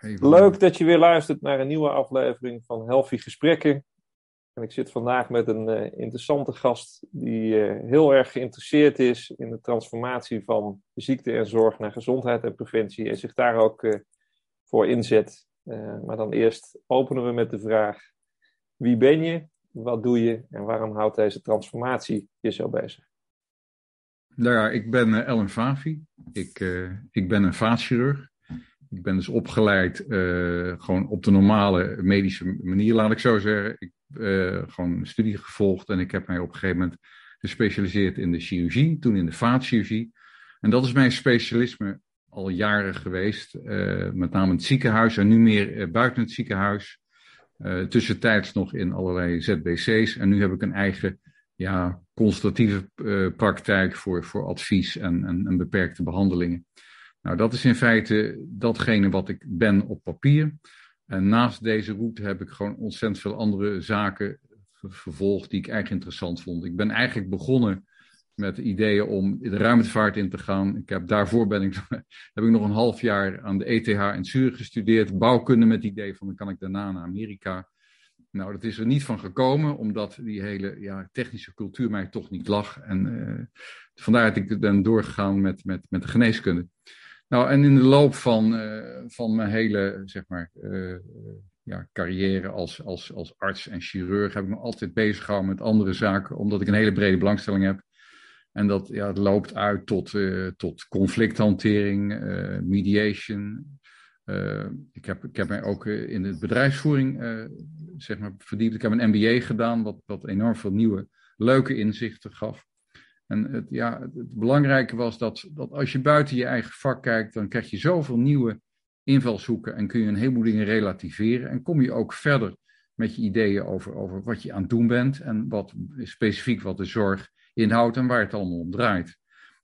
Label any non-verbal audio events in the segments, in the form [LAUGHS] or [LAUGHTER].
Even... Leuk dat je weer luistert naar een nieuwe aflevering van Healthy Gesprekken. En ik zit vandaag met een uh, interessante gast die uh, heel erg geïnteresseerd is in de transformatie van ziekte en zorg naar gezondheid en preventie en zich daar ook uh, voor inzet. maar dan eerst openen we met de vraag: wie ben je, wat doe je en waarom houdt deze transformatie je zo bezig? Nou ja, ik ben Ellen Favi. Ik, ik ben een vaatchirurg. Ik ben dus opgeleid uh, gewoon op de normale medische manier, laat ik zo zeggen. Ik uh, gewoon een studie gevolgd en ik heb mij op een gegeven moment gespecialiseerd in de chirurgie, toen in de vaatchirurgie. En dat is mijn specialisme al jaren geweest, uh, met name het ziekenhuis en nu meer buiten het ziekenhuis. tussentijds nog in allerlei ZBC's en nu heb ik een eigen ja, consultatieve praktijk voor, voor advies en, en, en beperkte behandelingen. Nou, dat is in feite datgene wat ik ben op papier. En naast deze route heb ik gewoon ontzettend veel andere zaken vervolgd die ik eigenlijk interessant vond. Ik ben eigenlijk begonnen met ideeën om de ruimtevaart in te gaan. Ik heb, daarvoor ben ik, [LAUGHS] heb ik nog een half jaar aan de ETH in Zurich gestudeerd, bouwkunde met het idee van dan kan ik daarna naar Amerika. Nou, dat is er niet van gekomen, omdat die hele ja, technische cultuur mij toch niet lag. En uh, vandaar dat ik ben doorgegaan met, met, met de geneeskunde. Nou, en in de loop van, uh, van mijn hele zeg maar, uh, ja, carrière als, als, als arts en chirurg heb ik me altijd bezig gehouden met andere zaken, omdat ik een hele brede belangstelling heb. En dat ja, het loopt uit tot, uh, tot conflicthantering, mediation. ik, heb, ik heb mij ook in de bedrijfsvoering zeg maar, verdiept. Ik heb een MBA gedaan, wat, wat enorm veel nieuwe, leuke inzichten gaf. En het, ja, het belangrijke was dat, dat als je buiten je eigen vak kijkt, dan krijg je zoveel nieuwe invalshoeken en kun je een heleboel dingen relativeren. En kom je ook verder met je ideeën over, over wat je aan het doen bent en wat specifiek wat de zorg inhoudt en waar het allemaal om draait.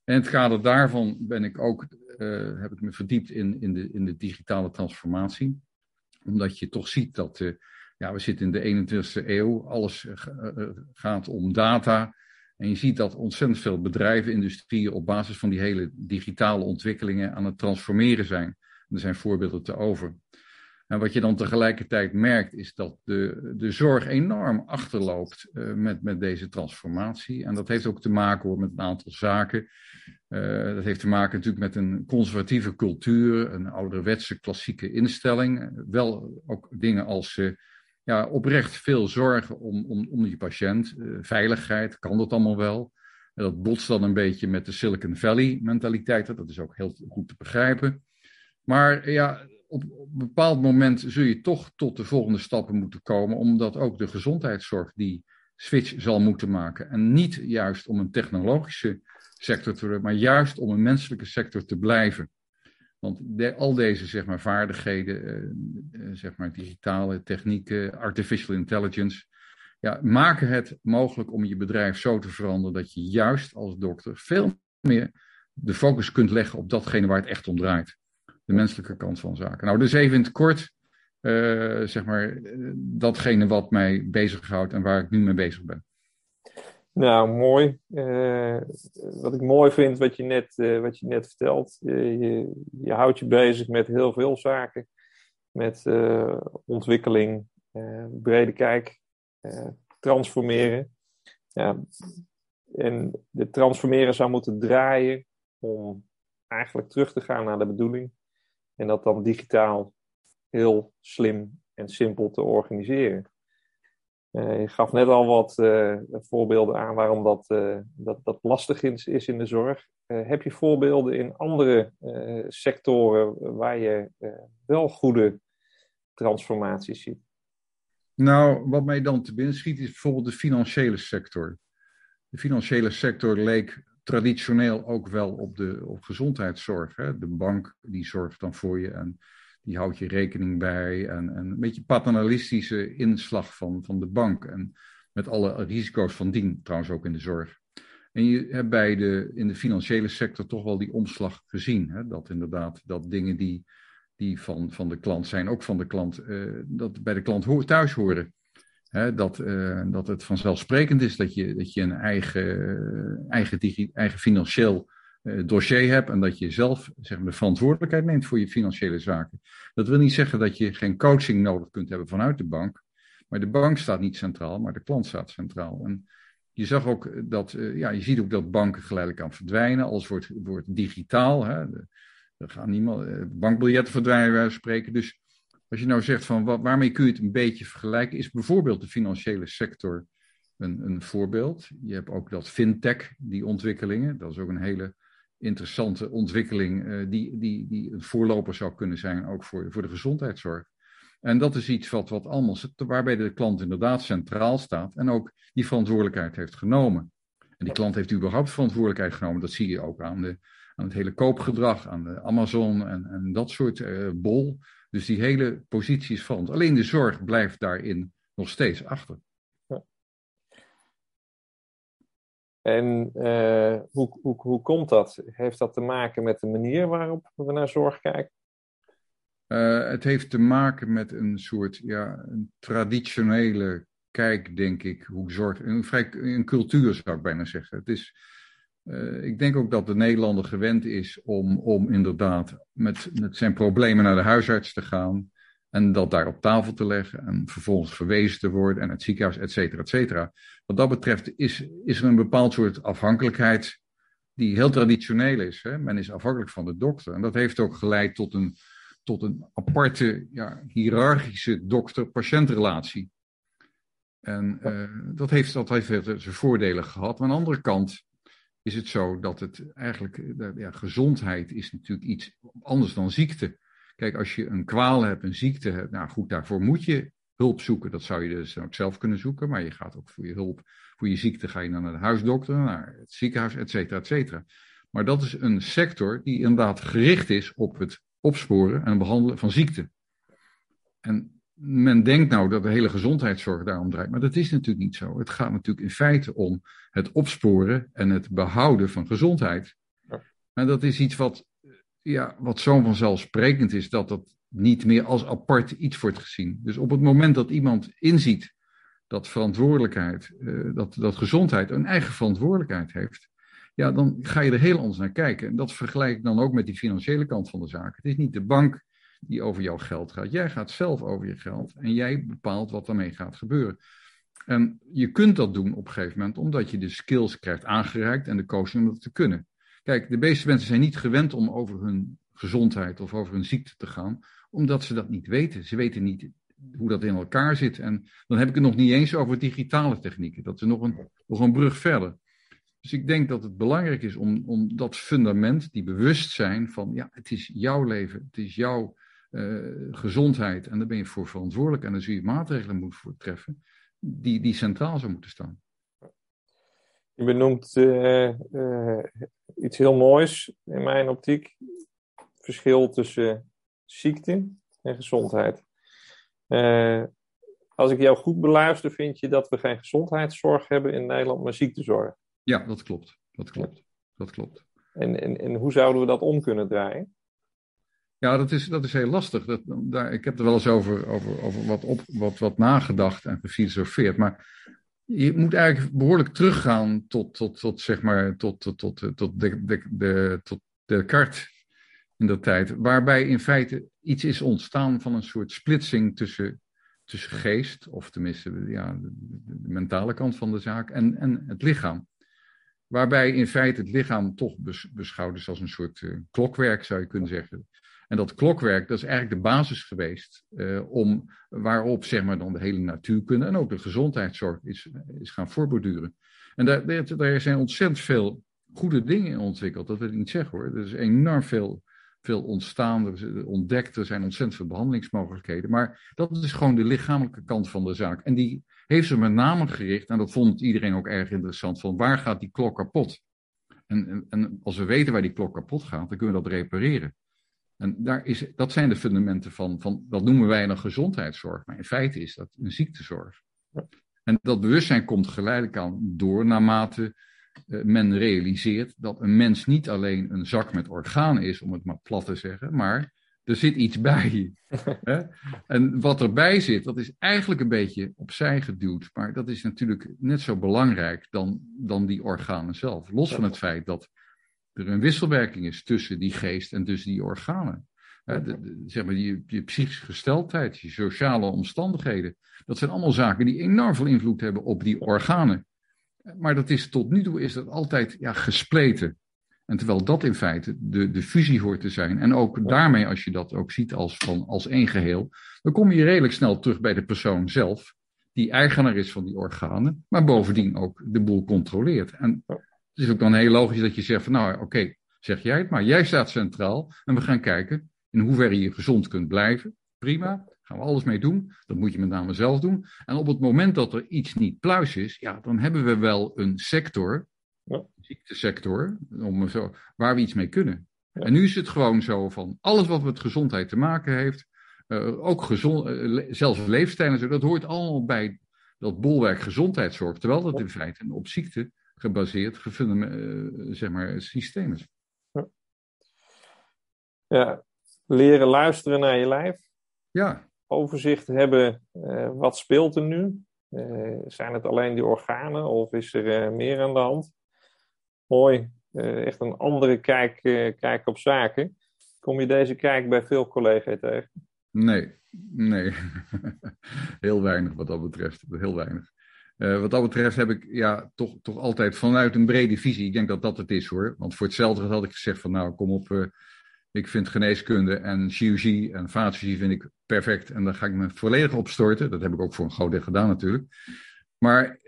En in het kader daarvan ben ik ook, uh, heb ik me verdiept in, in, de, in de digitale transformatie. Omdat je toch ziet dat uh, ja, we zitten in de 21ste eeuw, alles uh, gaat om data. En je ziet dat ontzettend veel bedrijven, industrieën op basis van die hele digitale ontwikkelingen aan het transformeren zijn. Er zijn voorbeelden te over. En wat je dan tegelijkertijd merkt, is dat de, de zorg enorm achterloopt uh, met, met deze transformatie. En dat heeft ook te maken hoor, met een aantal zaken. Uh, dat heeft te maken natuurlijk met een conservatieve cultuur, een ouderwetse klassieke instelling. Wel ook dingen als uh, ja, oprecht veel zorgen om, om, om die patiënt. Uh, veiligheid, kan dat allemaal wel? En dat botst dan een beetje met de Silicon Valley mentaliteit. Dat is ook heel goed te begrijpen. Maar ja, op, op een bepaald moment zul je toch tot de volgende stappen moeten komen, omdat ook de gezondheidszorg die switch zal moeten maken. En niet juist om een technologische sector te worden, maar juist om een menselijke sector te blijven. Want al deze zeg maar, vaardigheden, uh, zeg maar, digitale technieken, artificial intelligence, ja, maken het mogelijk om je bedrijf zo te veranderen dat je juist als dokter veel meer de focus kunt leggen op datgene waar het echt om draait. De menselijke kant van zaken. Nou, dus even in het kort, uh, zeg maar, datgene wat mij bezighoudt en waar ik nu mee bezig ben. Nou, mooi. Uh, wat ik mooi vind, wat je net, uh, wat je net vertelt. Uh, je, je houdt je bezig met heel veel zaken. Met ontwikkeling, brede kijk, transformeren. Ja, en de transformeren zou moeten draaien om eigenlijk terug te gaan naar de bedoeling. En dat dan digitaal heel slim en simpel te organiseren. Uh, je gaf net al wat uh, voorbeelden aan waarom dat, uh, dat, dat lastig is, is in de zorg. heb je voorbeelden in andere sectoren waar je wel goede transformaties ziet? Nou, wat mij dan te binnen schiet is bijvoorbeeld de financiële sector. De financiële sector leek traditioneel ook wel op, de, op gezondheidszorg. Hè? De bank die zorgt dan voor je en die houdt je rekening bij. En, en een beetje paternalistische inslag van, van de bank. En met alle risico's van dien, trouwens ook in de zorg. En je hebt bij de, in de financiële sector toch wel die omslag gezien. Hè? Dat inderdaad, dat dingen die, die van, van de klant zijn, ook van de klant, uh, dat bij de klant thuis horen. Hè? Dat, uh, dat het vanzelfsprekend is dat je, dat je een eigen, eigen, eigen financieel dossier hebt en dat je zelf zeg maar, de verantwoordelijkheid neemt voor je financiële zaken. Dat wil niet zeggen dat je geen coaching nodig kunt hebben vanuit de bank. Maar de bank staat niet centraal, maar de klant staat centraal. En je zag ook dat, ja, je ziet ook dat banken geleidelijk aan verdwijnen. Alles wordt, wordt digitaal. Hè. Er gaan niemand, bankbiljetten verdwijnen, wij spreken. Dus als je nou zegt van waarmee kun je het een beetje vergelijken, is bijvoorbeeld de financiële sector een, een voorbeeld. Je hebt ook dat fintech, die ontwikkelingen. Dat is ook een hele interessante ontwikkeling uh, die, die, die een voorloper zou kunnen zijn, ook voor, voor de gezondheidszorg. En dat is iets wat, wat allemaal, waarbij de klant inderdaad centraal staat en ook die verantwoordelijkheid heeft genomen. En die klant heeft überhaupt verantwoordelijkheid genomen. Dat zie je ook aan, de, aan het hele koopgedrag, aan de Amazon en, en dat soort uh, bol. Dus die hele positie is veranderd. Alleen de zorg blijft daarin nog steeds achter. En uh, hoe, hoe, hoe komt dat? Heeft dat te maken met de manier waarop we naar zorg kijken? Uh, het heeft te maken met een soort ja, een traditionele kijk, denk ik, hoe zorg. Een, vrij, een cultuur zou ik bijna zeggen. Het is, uh, ik denk ook dat de Nederlander gewend is om, om inderdaad met, met zijn problemen naar de huisarts te gaan. En dat daar op tafel te leggen en vervolgens verwezen te worden en het ziekenhuis, et cetera, et cetera. Wat dat betreft is, is er een bepaald soort afhankelijkheid die heel traditioneel is. Hè? Men is afhankelijk van de dokter. En dat heeft ook geleid tot een, tot een aparte, ja, hiërarchische dokter-patiëntrelatie. En uh, dat, heeft, heeft zijn voordelen gehad. Maar aan de andere kant is het zo dat het eigenlijk, ja, gezondheid is natuurlijk iets anders dan ziekte. Kijk, als je een kwaal hebt, een ziekte hebt, nou goed, daarvoor moet je hulp zoeken. Dat zou je dus ook zelf kunnen zoeken, maar je gaat ook voor je hulp, voor je ziekte ga je dan naar de huisdokter, naar het ziekenhuis, et cetera, et cetera. Maar dat is een sector die inderdaad gericht is op het opsporen en behandelen van ziekte. En men denkt nou dat de hele gezondheidszorg daarom draait, maar dat is natuurlijk niet zo. Het gaat natuurlijk in feite om het opsporen en het behouden van gezondheid. En dat is iets wat ja, wat zo vanzelfsprekend is dat dat niet meer als apart iets wordt gezien. Dus op het moment dat iemand inziet dat verantwoordelijkheid, uh, dat, dat gezondheid een eigen verantwoordelijkheid heeft, ja, dan ga je er heel anders naar kijken. En dat vergelijk ik dan ook met die financiële kant van de zaak. Het is niet de bank die over jouw geld gaat. Jij gaat zelf over je geld en jij bepaalt wat daarmee gaat gebeuren. En je kunt dat doen op een gegeven moment omdat je de skills krijgt aangereikt en de coaching om dat te kunnen. Kijk, de meeste mensen zijn niet gewend om over hun gezondheid of over hun ziekte te gaan, omdat ze dat niet weten. Ze weten niet hoe dat in elkaar zit. En dan heb ik het nog niet eens over digitale technieken. Dat is nog een, nog een brug verder. Dus ik denk dat het belangrijk is om, om dat fundament, die bewustzijn van, ja, het is jouw leven, het is jouw uh, gezondheid en daar ben je voor verantwoordelijk en daar zul je maatregelen moeten voor treffen, die, die centraal zou moeten staan. Je benoemt uh, uh, iets heel moois in mijn optiek. Verschil tussen ziekte en gezondheid. Uh, als ik jou goed beluister, vind je dat we geen gezondheidszorg hebben in Nederland, maar ziektezorg. Ja, dat klopt. Dat klopt. Dat klopt. En, en, en hoe zouden we dat om kunnen draaien? Ja, dat is, dat is heel lastig. Dat, daar, ik heb er wel eens over, over, over wat, op, wat, wat nagedacht en gefilosofeerd. Maar je moet eigenlijk behoorlijk teruggaan tot, tot, tot zeg maar, tot, tot, tot, tot, de, de, de, tot Descartes in dat tijd. Waarbij in feite iets is ontstaan van een soort splitsing tussen, tussen geest, of tenminste ja, de, mentale kant van de zaak, en, en het lichaam. Waarbij in feite het lichaam toch beschouwd is als een soort uh, klokwerk, zou je kunnen zeggen. En dat klokwerk, dat is eigenlijk de basis geweest uh, om, waarop zeg maar dan de hele natuurkunde en ook de gezondheidszorg is, is gaan voorborduren. En daar, daar zijn ontzettend veel goede dingen in ontwikkeld, dat wil ik niet zeggen hoor. Er is enorm veel, veel ontstaan, er is ontdekt, er zijn ontzettend veel behandelingsmogelijkheden. Maar dat is gewoon de lichamelijke kant van de zaak. En die heeft ze met name gericht, en dat vond iedereen ook erg interessant, van waar gaat die klok kapot? En, en als we weten waar die klok kapot gaat, dan kunnen we dat repareren. En daar is, dat zijn de fundamenten van, van, dat noemen wij een gezondheidszorg, maar in feite is dat een ziektezorg. En dat bewustzijn komt geleidelijk aan door naarmate uh, men realiseert dat een mens niet alleen een zak met organen is, om het maar plat te zeggen, maar er zit iets bij. [LAUGHS] en wat erbij zit, dat is eigenlijk een beetje opzij geduwd, maar dat is natuurlijk net zo belangrijk dan, dan die organen zelf. Los van het feit dat er een wisselwerking is tussen die geest en tussen die organen. de, zeg maar, je, je psychische gesteldheid, je sociale omstandigheden. Dat zijn allemaal zaken die enorm veel invloed hebben op die organen. Maar dat is, tot nu toe is dat altijd ja, gespleten. En terwijl dat in feite de, de fusie hoort te zijn. En ook daarmee, als je dat ook ziet als, van, als één geheel, dan kom je redelijk snel terug bij de persoon zelf, die eigenaar is van die organen, maar bovendien ook de boel controleert. En het is ook dan heel logisch dat je zegt van nou oké, zeg jij het maar, jij staat centraal en we gaan kijken in hoeverre je gezond kunt blijven. Prima, gaan we alles mee doen. Dat moet je met name zelf doen. En op het moment dat er iets niet pluis is, ja, dan hebben we wel een sector ja. ziektesector, om zo, waar we iets mee kunnen. En nu is het gewoon zo van alles wat met gezondheid te maken heeft, uh, ook gezond, uh, zelfs leefstijl en zo, dat hoort allemaal bij dat bolwerk gezondheidszorg, terwijl dat in feite op ziekte gebaseerd uh, zeg maar, systeem is. Ja. ja, leren luisteren naar je lijf. Ja. Overzicht hebben, wat speelt er nu? zijn het alleen die organen of is er meer aan de hand? mooi. Uh, echt een andere kijk, uh, kijk op zaken. Kom je deze kijk bij veel collega's tegen? Nee, nee. [LAUGHS] heel weinig wat dat betreft. Heel weinig. Uh, wat dat betreft heb ik ja, toch, toch altijd vanuit een brede visie. Ik denk dat dat het is hoor. Want voor hetzelfde had ik gezegd van nou kom op. ik vind geneeskunde en chirurgie en vaatchirurgie vind ik perfect. En daar ga ik me volledig op storten. Dat heb ik ook voor een groot deel gedaan natuurlijk. Maar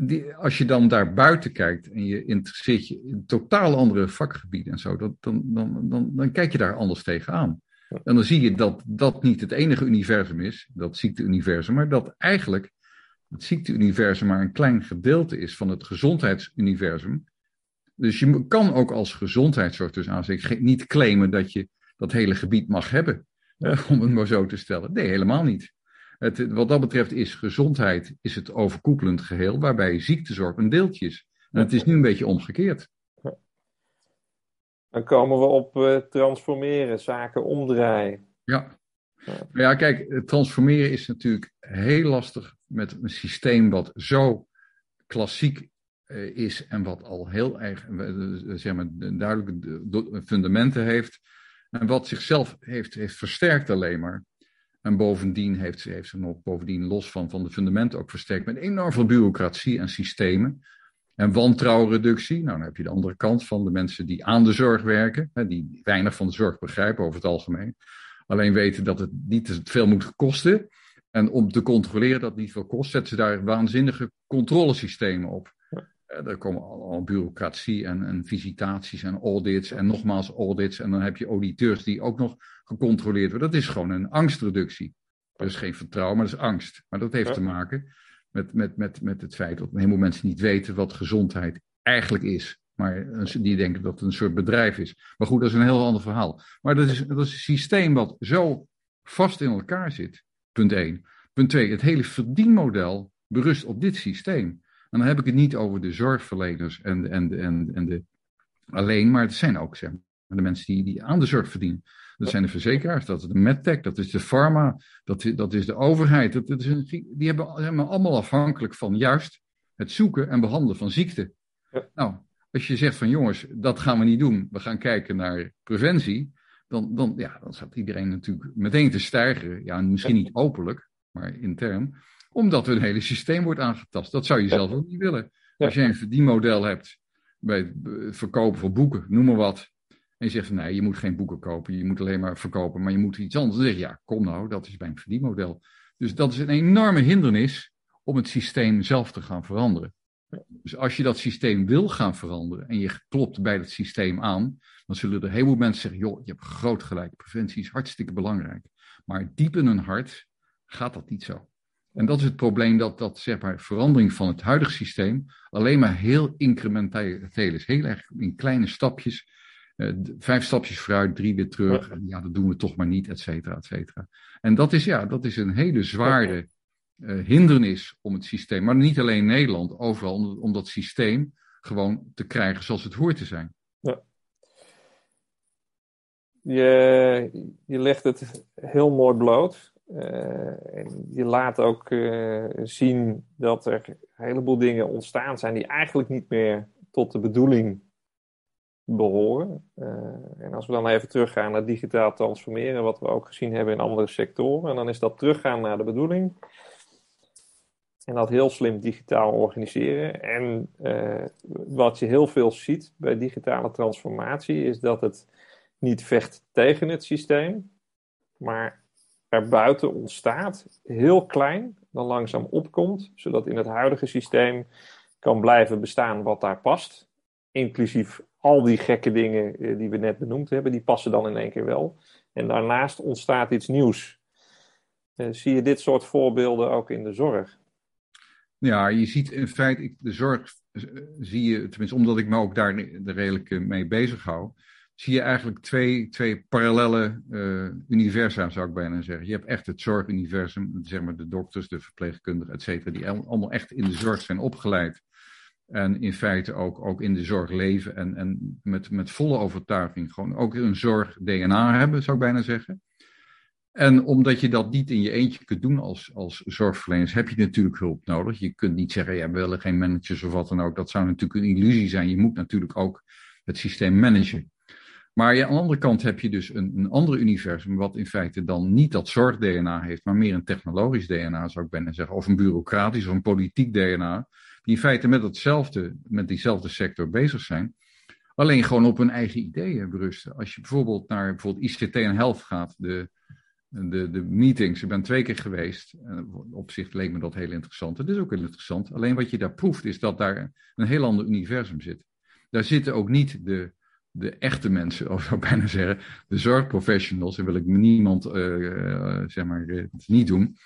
die, als je dan daar buiten kijkt en je interesseert je in totaal andere vakgebieden en zo, dat, dan, dan, dan, dan kijk je daar anders tegenaan. En dan zie je dat dat niet het enige universum is, dat ziekteuniversum, maar dat eigenlijk het ziekteuniversum maar een klein gedeelte is van het gezondheidsuniversum. Dus je kan ook als gezondheidszorg dus aanzien niet claimen dat je dat hele gebied mag hebben, [LAUGHS] om het maar zo te stellen. Nee, helemaal niet. Het, wat dat betreft is gezondheid is het overkoepelend geheel, waarbij ziektezorg een deeltje is. En het is nu een beetje omgekeerd. Dan komen we op uh, transformeren, zaken omdraaien. Ja. Ja. Ja, kijk, transformeren is natuurlijk heel lastig met een systeem wat zo klassiek uh, is en wat al heel erg, uh, zeg maar, duidelijke fundamenten heeft. En wat zichzelf heeft, heeft versterkt alleen maar. En bovendien heeft ze, heeft ze nog bovendien los van, van de fundamenten ook versterkt met enorm veel bureaucratie en systemen. En wantrouwreductie. Nou, dan heb je de andere kant van de mensen die aan de zorg werken, hè, die weinig van de zorg begrijpen over het algemeen. Alleen weten dat het niet veel moet kosten. En om te controleren dat het niet veel kost, zetten ze daar waanzinnige controlesystemen op. Eh, er komen al bureaucratie en, en, visitaties en audits en nogmaals audits. En dan heb je auditeurs die ook nog gecontroleerd worden. Dat is gewoon een angstreductie. Er is geen vertrouwen, maar dat is angst. Maar dat heeft te maken met, met, met, met het feit dat een heleboel mensen niet weten wat gezondheid eigenlijk is. Maar die denken dat het een soort bedrijf is. Maar goed, dat is een heel ander verhaal. Maar dat is, dat is een systeem wat zo vast in elkaar zit. Punt 1. Punt 2. Het hele verdienmodel berust op dit systeem. En dan heb ik het niet over de zorgverleners en, en, en, en de alleen, maar het zijn ook zeg maar, de mensen die, die aan de zorg verdienen. Dat zijn de verzekeraars, dat is de medtech, dat is de pharma, dat, dat is de overheid. Dat, dat is een, die hebben, zijn allemaal afhankelijk van juist het zoeken en behandelen van ziekte. Ja. Nou, als je zegt van jongens, dat gaan we niet doen, we gaan kijken naar preventie, dan, dan, ja, dan staat iedereen natuurlijk meteen te stijgen. Ja, misschien niet openlijk, maar intern omdat hun hele systeem wordt aangetast. Dat zou je zelf ook niet willen. Als je een verdienmodel hebt bij het verkopen van boeken, noem maar wat. En je zegt van nee, je moet geen boeken kopen, je moet alleen maar verkopen, maar je moet iets anders. Dan zeg je ja, kom nou, dat is mijn verdienmodel. Dus dat is een enorme hindernis om het systeem zelf te gaan veranderen. Dus als je dat systeem wil gaan veranderen en je klopt bij dat systeem aan, dan zullen er heel veel mensen zeggen: joh, je hebt groot gelijk, preventie is hartstikke belangrijk. Maar diep in hun hart gaat dat niet zo. En dat is het probleem dat, dat zeg maar, verandering van het huidige systeem alleen maar heel incrementeel is. Heel erg in kleine stapjes. Uh, vijf stapjes vooruit, drie weer terug. En ja, dat doen we toch maar niet, et cetera, et cetera. En dat is, ja, dat is een hele zware uh, hindernis om het systeem, maar niet alleen Nederland, overal, om, dat systeem gewoon te krijgen zoals het hoort te zijn. Ja. Je, je legt het heel mooi bloot. Uh, en je laat ook uh, zien dat er een heleboel dingen ontstaan zijn die eigenlijk niet meer tot de bedoeling behoren. En als we dan even teruggaan naar digitaal transformeren, wat we ook gezien hebben in andere sectoren, dan is dat teruggaan naar de bedoeling. En dat heel slim digitaal organiseren. En uh, wat je heel veel ziet bij digitale transformatie, is dat het niet vecht tegen het systeem, maar er buiten ontstaat, heel klein, dan langzaam opkomt, zodat in het huidige systeem kan blijven bestaan wat daar past. Inclusief al die gekke dingen eh, die we net benoemd hebben, die passen dan in één keer wel. En daarnaast ontstaat iets nieuws. Uh, zie je dit soort voorbeelden ook in de zorg? Ja, je ziet in feite, de zorg eh, zie je, tenminste omdat ik me ook daar redelijk mee bezig hou, zie je eigenlijk twee, twee parallele uh, universa, zou ik bijna zeggen. Je hebt echt het zorguniversum, zeg maar de dokters, de verpleegkundigen, et cetera, die allemaal echt in de zorg zijn opgeleid. En in feite ook, ook in de zorg leven en, en met, met volle overtuiging gewoon ook een zorg-DNA hebben, zou ik bijna zeggen. En omdat je dat niet in je eentje kunt doen als, als zorgverleners, heb je natuurlijk hulp nodig. Je kunt niet zeggen, ja, we willen geen managers of wat dan ook. Dat zou natuurlijk een illusie zijn. Je moet natuurlijk ook het systeem managen. Maar aan de andere kant heb je dus een, een ander universum, wat in feite dan niet dat zorg-DNA heeft, maar meer een technologisch DNA, zou ik bijna zeggen, of een bureaucratisch of een politiek DNA, die in feite met, hetzelfde, met diezelfde sector bezig zijn, alleen gewoon op hun eigen ideeën berusten. Als je bijvoorbeeld naar bijvoorbeeld ICT en Health gaat, de, de, de meetings, ik ben twee keer geweest, op zich leek me dat heel interessant, het is ook heel interessant, alleen wat je daar proeft is dat daar een heel ander universum zit. Daar zitten ook niet de de echte mensen, [LAUGHS] of zou ik bijna zeggen, de zorgprofessionals, en wil ik niemand uh, zeg maar, het niet doen,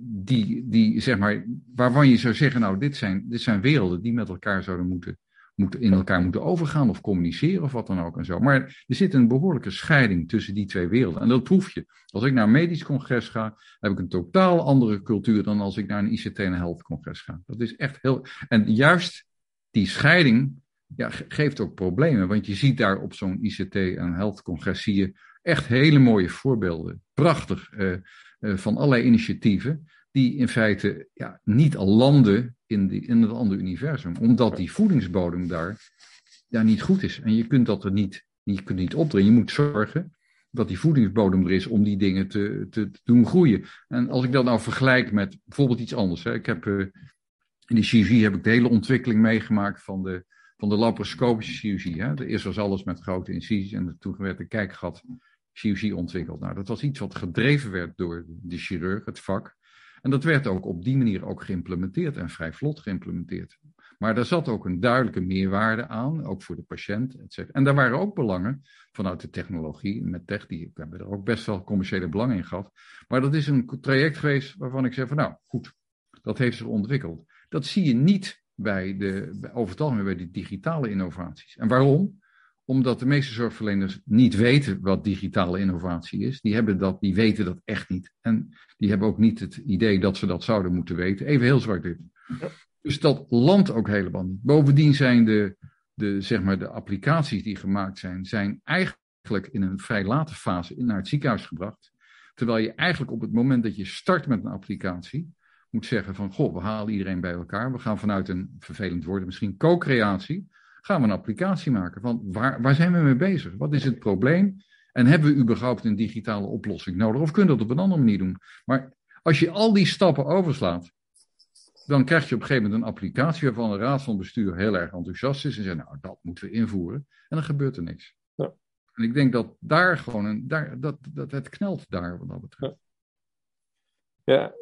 die, die, zeg maar, waarvan je zou zeggen, nou, dit zijn, dit zijn werelden die met elkaar zouden moeten, moeten, in elkaar moeten overgaan of communiceren of wat dan ook en zo. Maar er zit een behoorlijke scheiding tussen die twee werelden. En dat proef je. Als ik naar een medisch congres ga, heb ik een totaal andere cultuur dan als ik naar een ICT en health congres ga. Dat is echt heel, en juist die scheiding ja, geeft ook problemen. Want je ziet daar op zo'n ICT en Health Congres zie je echt hele mooie voorbeelden. Prachtig uh, uh, van allerlei initiatieven. Die in feite ja, niet al landen in, die, in het andere universum. Omdat die voedingsbodem daar ja, niet goed is. En je kunt dat er niet, je kunt niet opdringen. Je moet zorgen dat die voedingsbodem er is om die dingen te, te, te doen groeien. En als ik dat nou vergelijk met bijvoorbeeld iets anders. Hè. Ik heb uh, in de chirurgie heb ik de hele ontwikkeling meegemaakt van de van de laparoscopische chirurgie. Hè? Eerst was alles met grote incisies en toen werd de kijkgat chirurgie ontwikkeld. Nou, dat was iets wat gedreven werd door de chirurg, het vak. En dat werd ook op die manier ook geïmplementeerd en vrij vlot geïmplementeerd. Maar daar zat ook een duidelijke meerwaarde aan, ook voor de patiënt, et cetera. En daar waren ook belangen vanuit de technologie. Met tech, die hebben er ook best wel commerciële belangen in gehad. Maar dat is een traject geweest waarvan ik zeg van nou, goed, dat heeft zich ontwikkeld. Dat zie je niet bij de, over het algemeen bij de digitale innovaties. En waarom? Omdat de meeste zorgverleners niet weten wat digitale innovatie is. Die, hebben dat, die weten dat echt niet. En die hebben ook niet het idee dat ze dat zouden moeten weten. Even heel zwart-wit. Dus dat landt ook helemaal niet. Bovendien zijn de, de, zeg maar de applicaties die gemaakt zijn, zijn eigenlijk in een vrij late fase naar het ziekenhuis gebracht. Terwijl je eigenlijk op het moment dat je start met een applicatie, moet zeggen van, goh, we halen iedereen bij elkaar. We gaan vanuit een vervelend woord, misschien co-creatie, gaan we een applicatie maken. Van waar, waar zijn we mee bezig? Wat is het probleem? En hebben we überhaupt een digitale oplossing nodig? Of kunnen we dat op een andere manier doen? Maar als je al die stappen overslaat, dan krijg je op een gegeven moment een applicatie waarvan de raad van bestuur heel erg enthousiast is en zegt, nou, dat moeten we invoeren. En dan gebeurt er niks. Ja. En ik denk dat daar gewoon een, daar, dat, dat het knelt daar wat dat betreft. Ja,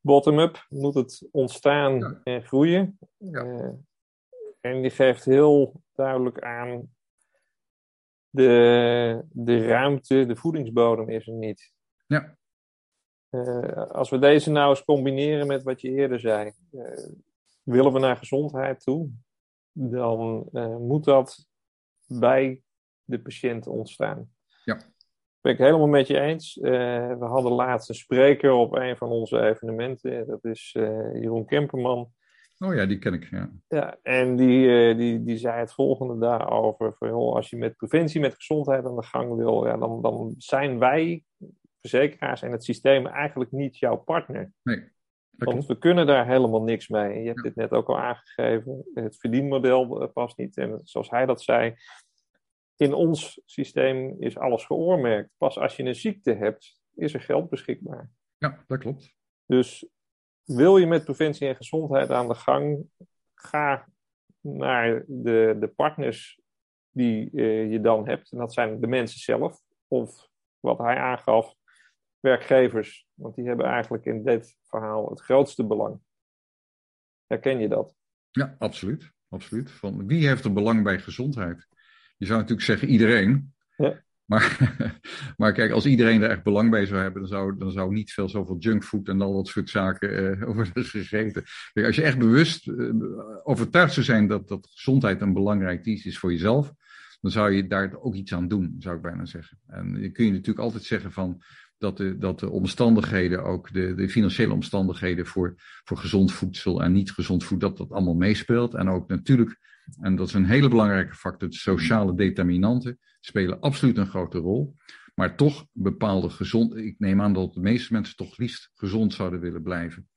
bottom-up moet het ontstaan en groeien. Ja. En die geeft heel duidelijk aan de, de ruimte, de voedingsbodem is er niet. Ja. Uh, als we deze nou eens combineren met wat je eerder zei, uh, willen we naar gezondheid toe, dan moet dat bij de patiënt ontstaan. Ja ben ik helemaal met je eens. We hadden laatst een spreker op een van onze evenementen. Dat is Jeroen Kemperman. Oh ja, die ken ik, ja. Ja, en die, uh, die, die zei het volgende daarover. Van, joh, als je met preventie, met gezondheid aan de gang wil, ja, dan, dan zijn wij, verzekeraars en het systeem, eigenlijk niet jouw partner. Nee. Want we kunnen daar helemaal niks mee. Je hebt dit net ook al aangegeven. Het verdienmodel eh, past niet. En zoals hij dat zei, in ons systeem is alles geoormerkt. Pas als je een ziekte hebt, is er geld beschikbaar. Ja, dat klopt. Dus wil je met preventie en gezondheid aan de gang, ga naar de, de partners die uh, je dan hebt. En dat zijn de mensen zelf, of wat hij aangaf, werkgevers. Want die hebben eigenlijk in dit verhaal het grootste belang. Herken je dat? Ja, absoluut. absoluut. Van, wie heeft er belang bij gezondheid? Je zou natuurlijk zeggen iedereen. Ja. Maar, [LAUGHS] maar kijk, als iedereen er echt belang bij zou hebben, dan zou, dan zou niet veel zoveel junkfood en al dat soort zaken [LAUGHS] uh, worden gegeten. Als je echt bewust uh, overtuigd zou zijn dat, dat gezondheid een belangrijk iets is voor jezelf, dan zou je daar ook iets aan doen, zou ik bijna zeggen. En je kun je natuurlijk altijd zeggen van dat de, dat de omstandigheden, ook de, de financiële omstandigheden voor, voor gezond voedsel en niet gezond voedsel, dat dat allemaal meespeelt. En ook natuurlijk, en dat is een hele belangrijke factor, de sociale determinanten spelen absoluut een grote rol. Maar toch bepaalde gezond, ik neem aan dat de meeste mensen toch liefst gezond zouden willen blijven.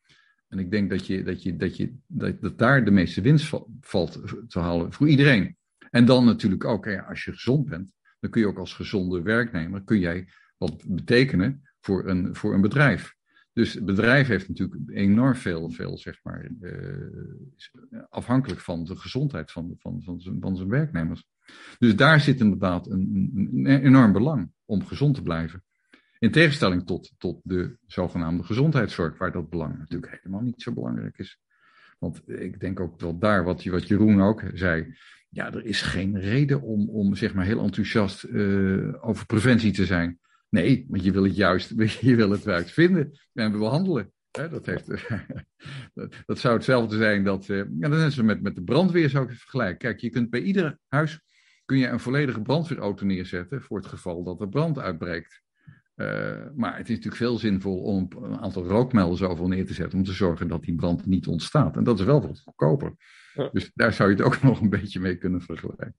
En ik denk dat, je, dat, je, dat, je, dat, dat daar de meeste winst valt te halen voor iedereen. En dan natuurlijk ook, als je gezond bent, dan kun je ook als gezonde werknemer, kun jij wat betekenen voor een, voor een bedrijf. Dus het bedrijf heeft natuurlijk enorm veel, veel zeg maar, uh, afhankelijk van de gezondheid van, van, van, zijn, van zijn werknemers. Dus daar zit inderdaad een, een, enorm belang om gezond te blijven. In tegenstelling tot, tot de zogenaamde gezondheidszorg, waar dat belang natuurlijk helemaal niet zo belangrijk is. Want ik denk ook dat daar, wat, wat Jeroen ook zei, ja, er is geen reden om, om zeg maar heel enthousiast uh, over preventie te zijn. Nee, want je wil het juist, [LAUGHS] je wil het juist vinden en behandelen. dat, heeft, [LAUGHS] dat, zou hetzelfde zijn dat, uh, ja, dat is met, met de brandweer zou ik vergelijken. Kijk, je kunt bij ieder huis kun je een volledige brandweerauto neerzetten voor het geval dat er brand uitbreekt. Uh, maar het is natuurlijk veel zinvol om een aantal rookmelders overal neer te zetten om te zorgen dat die brand niet ontstaat. En dat is wel wat goedkoper. Dus daar zou je het ook [LAUGHS] nog een beetje mee kunnen vergelijken.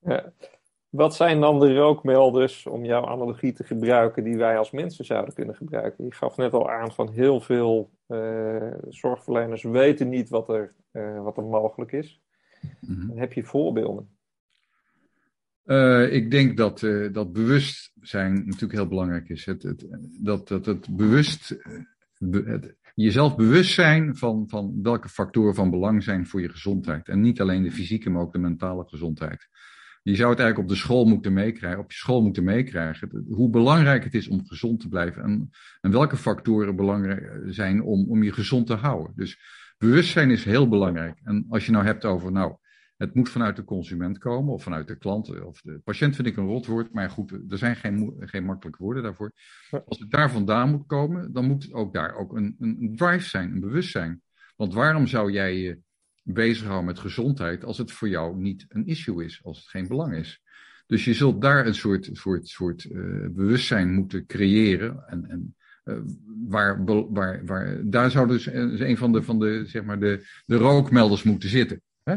Ja. Wat zijn dan de rookmelders, om jouw analogie te gebruiken, die wij als mensen zouden kunnen gebruiken? Je gaf net al aan van heel veel uh, zorgverleners weten niet wat er, uh, wat er mogelijk is. Mm Heb je voorbeelden? Uh, ik denk dat, dat bewustzijn natuurlijk heel belangrijk is. Het, het, dat, dat het bewust, het, jezelf bewust zijn van, van welke factoren van belang zijn voor je gezondheid. En niet alleen de fysieke, maar ook de mentale gezondheid. Je zou het eigenlijk op de school moeten meekrijgen, op je school moeten meekrijgen. Hoe belangrijk het is om gezond te blijven. En, en welke factoren belangrijk zijn om, om je gezond te houden. Dus bewustzijn is heel belangrijk. En als je nou hebt over, nou, het moet vanuit de consument komen of vanuit de klant. Of de patiënt vind ik een rotwoord, maar goed, er zijn geen, geen makkelijke woorden daarvoor. Als het daar vandaan moet komen, dan moet het ook daar ook een, een drive zijn, een bewustzijn. Want waarom zou jij je bezighouden met gezondheid als het voor jou niet een issue is, als het geen belang is. Dus je zult daar een soort, soort, soort uh, bewustzijn moeten creëren. En, en uh, waar, waar, waar, daar zou dus een van de, van de, zeg maar de, de rookmelders moeten zitten. Hè?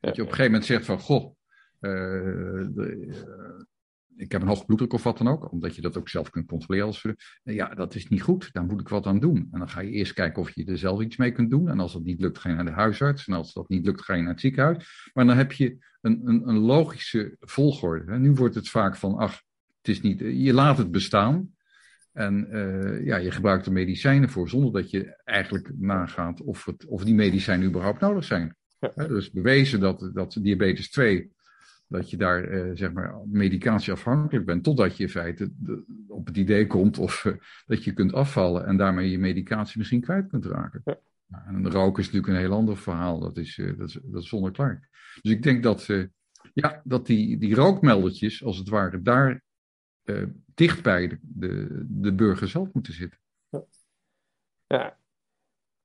Dat je op een gegeven moment zegt van, goh, uh, de, ik heb een hoge bloeddruk of wat dan ook, omdat je dat ook zelf kunt controleren. Als we, ja, dat is niet goed, daar moet ik wat aan doen. En dan ga je eerst kijken of je er zelf iets mee kunt doen. En als dat niet lukt, ga je naar de huisarts. En als dat niet lukt, ga je naar het ziekenhuis. Maar dan heb je een, een, een logische volgorde. Nu wordt het vaak van, ach, het is niet, je laat het bestaan. En uh, ja, je gebruikt er medicijnen voor, zonder dat je eigenlijk nagaat of, het, of die medicijnen überhaupt nodig zijn. Ja. dus bewezen dat, dat diabetes 2 dat je daar uh, zeg maar medicatieafhankelijk bent, totdat je in feite op het idee komt of uh, dat je kunt afvallen en daarmee je medicatie misschien kwijt kunt raken. Ja. Nou, en roken is natuurlijk een heel ander verhaal, dat is, uh, dat is, dat is zonder klaar. Dus ik denk dat, ja, dat die, die rookmeldertjes, als het ware, daar dicht bij de, de, de burger zelf moeten zitten. Ja,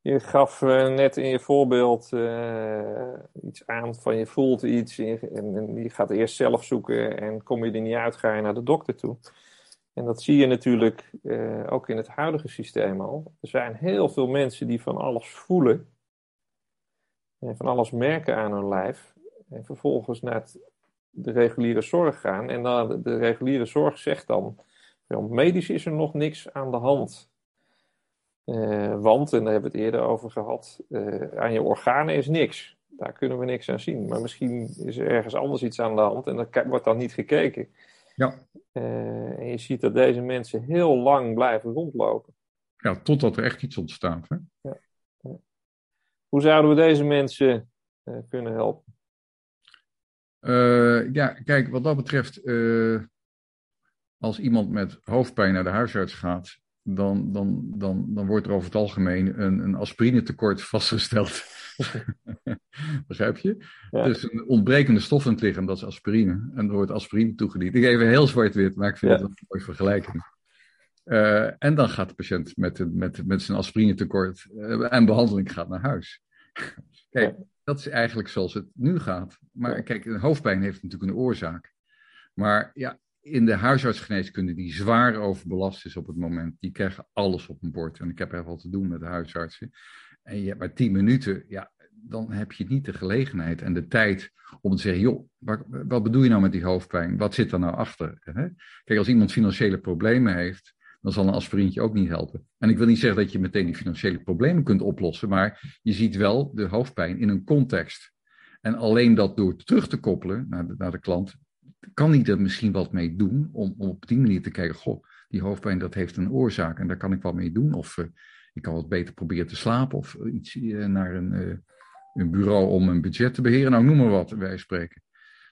je gaf uh, net in je voorbeeld uh, iets aan van je voelt iets en, en, je gaat eerst zelf zoeken en kom je er niet uit, ga je naar de dokter toe. En dat zie je natuurlijk uh, ook in het huidige systeem al. Er zijn heel veel mensen die van alles voelen en van alles merken aan hun lijf en vervolgens naar de reguliere zorg gaan. En dan, de, de reguliere zorg zegt dan, medisch is er nog niks aan de hand. Want, en daar hebben we het eerder over gehad, aan je organen is niks. Daar kunnen we niks aan zien. Maar misschien is er ergens anders iets aan de hand en dan wordt dan niet gekeken. Ja. en je ziet dat deze mensen heel lang blijven rondlopen. Ja, totdat er echt iets ontstaat. Hè? Ja. Hoe zouden we deze mensen kunnen helpen? Ja, kijk, wat dat betreft, als iemand met hoofdpijn naar de huisarts gaat, dan, dan, dan, dan wordt er over het algemeen een, een aspirinetekort vastgesteld. [LAUGHS] Begrijp je? Ja. Dus een ontbrekende stof in het lichaam, dat is aspirine. En er wordt aspirine toegediend. Ik even heel zwart-wit, maar ik vind ja. het een mooie vergelijking. Uh, en dan gaat de patiënt met, met, met zijn aspirinetekort en behandeling gaat naar huis. [LAUGHS] Kijk, dat is eigenlijk zoals het nu gaat. Maar kijk, een hoofdpijn heeft natuurlijk een oorzaak. Maar ja, in de huisartsgeneeskunde die zwaar overbelast is op het moment, die krijgen alles op een bord. En ik heb er wat te doen met de huisartsen. En je hebt maar tien minuten, ja, dan heb je niet de gelegenheid en de tijd om te zeggen, joh, wat, wat bedoel je nou met die hoofdpijn? Wat zit er nou achter? Kijk, als iemand financiële problemen heeft, dan zal een aspirintje ook niet helpen. En ik wil niet zeggen dat je meteen die financiële problemen kunt oplossen, maar je ziet wel de hoofdpijn in een context. En alleen dat door terug te koppelen naar naar de klant, kan hij er misschien wat mee doen om, om, op die manier te kijken, goh, die hoofdpijn dat heeft een oorzaak en daar kan ik wat mee doen. Of uh, ik kan wat beter proberen te slapen of iets uh, naar een, een bureau om een budget te beheren. Nou, noem maar wat, wij spreken.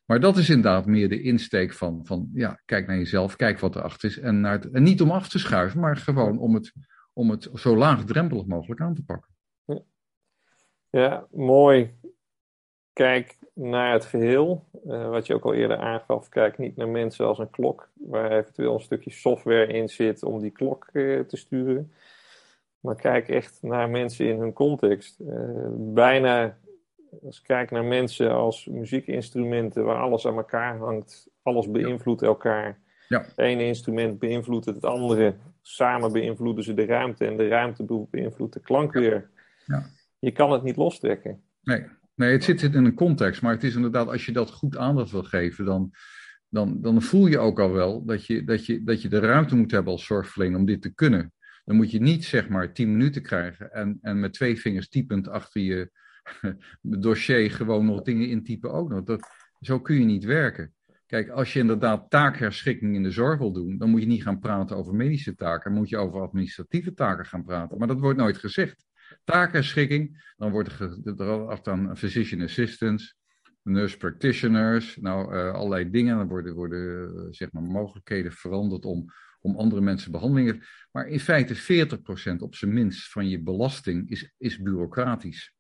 Maar dat is inderdaad meer de insteek van, van ja, kijk naar jezelf, kijk wat erachter is. En, naar het, en niet om af te schuiven, maar gewoon om het, om het zo laagdrempelig mogelijk aan te pakken. Ja mooi. Kijk naar het geheel. Uh, wat je ook al eerder aangaf, kijk niet naar mensen als een klok, waar eventueel een stukje software in zit om die klok uh, te sturen. Maar kijk echt naar mensen in hun context. Uh, bijna als ik kijk naar mensen als muziekinstrumenten waar alles aan elkaar hangt, alles beïnvloedt elkaar. Ja. Het ene instrument beïnvloedt het andere. Samen beïnvloeden ze de ruimte en de ruimte beïnvloedt de klank weer. Ja. Je kan het niet lostrekken. Nee. Nee, het zit in een context, maar het is inderdaad, als je dat goed aandacht wil geven, dan, dan, dan voel je ook al wel dat je, dat, je, dat je de ruimte moet hebben als zorgverlener om dit te kunnen. Dan moet je niet zeg maar tien minuten krijgen en, en met twee vingers typend achter je [LAUGHS] dossier gewoon nog dingen intypen ook nog. Dat, zo kun je niet werken. Kijk, als je inderdaad taakherschikking in de zorg wil doen, dan moet je niet gaan praten over medische taken, dan moet je over administratieve taken gaan praten. Maar dat wordt nooit gezegd. Taakherschikking, dan wordt er af aan physician assistants, nurse practitioners, nou uh, allerlei dingen. Dan worden, worden uh, zeg maar mogelijkheden veranderd om, om andere mensen behandelingen. Maar in feite 40% op zijn minst van je belasting is, is bureaucratisch.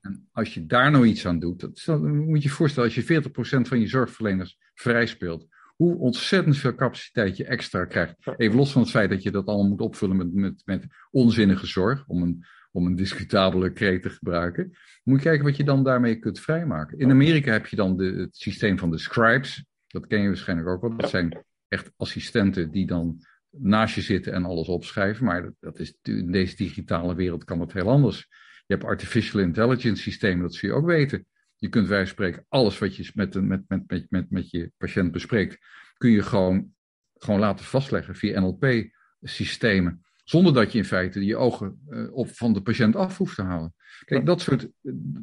En als je daar nou iets aan doet, dat, dan moet je je voorstellen, als je 40% van je zorgverleners vrij speelt, hoe ontzettend veel capaciteit je extra krijgt. Even los van het feit dat je dat allemaal moet opvullen met, met, met onzinnige zorg, om een, om een discutabele kreet te gebruiken. Moet je kijken wat je dan daarmee kunt vrijmaken. In Amerika heb je dan de, het systeem van de scribes. Dat ken je waarschijnlijk ook wel. Dat zijn echt assistenten die dan naast je zitten en alles opschrijven. Maar dat, dat is, in deze digitale wereld kan dat heel anders. Je hebt artificial intelligence systemen, dat zul je ook weten. Je kunt wij spreken, alles wat je met, met, met, met, met, met je patiënt bespreekt, kun je gewoon, gewoon laten vastleggen via NLP-systemen. Zonder dat je in feite je ogen uh, op, van de patiënt af hoeft te halen. Kijk, dat, soort,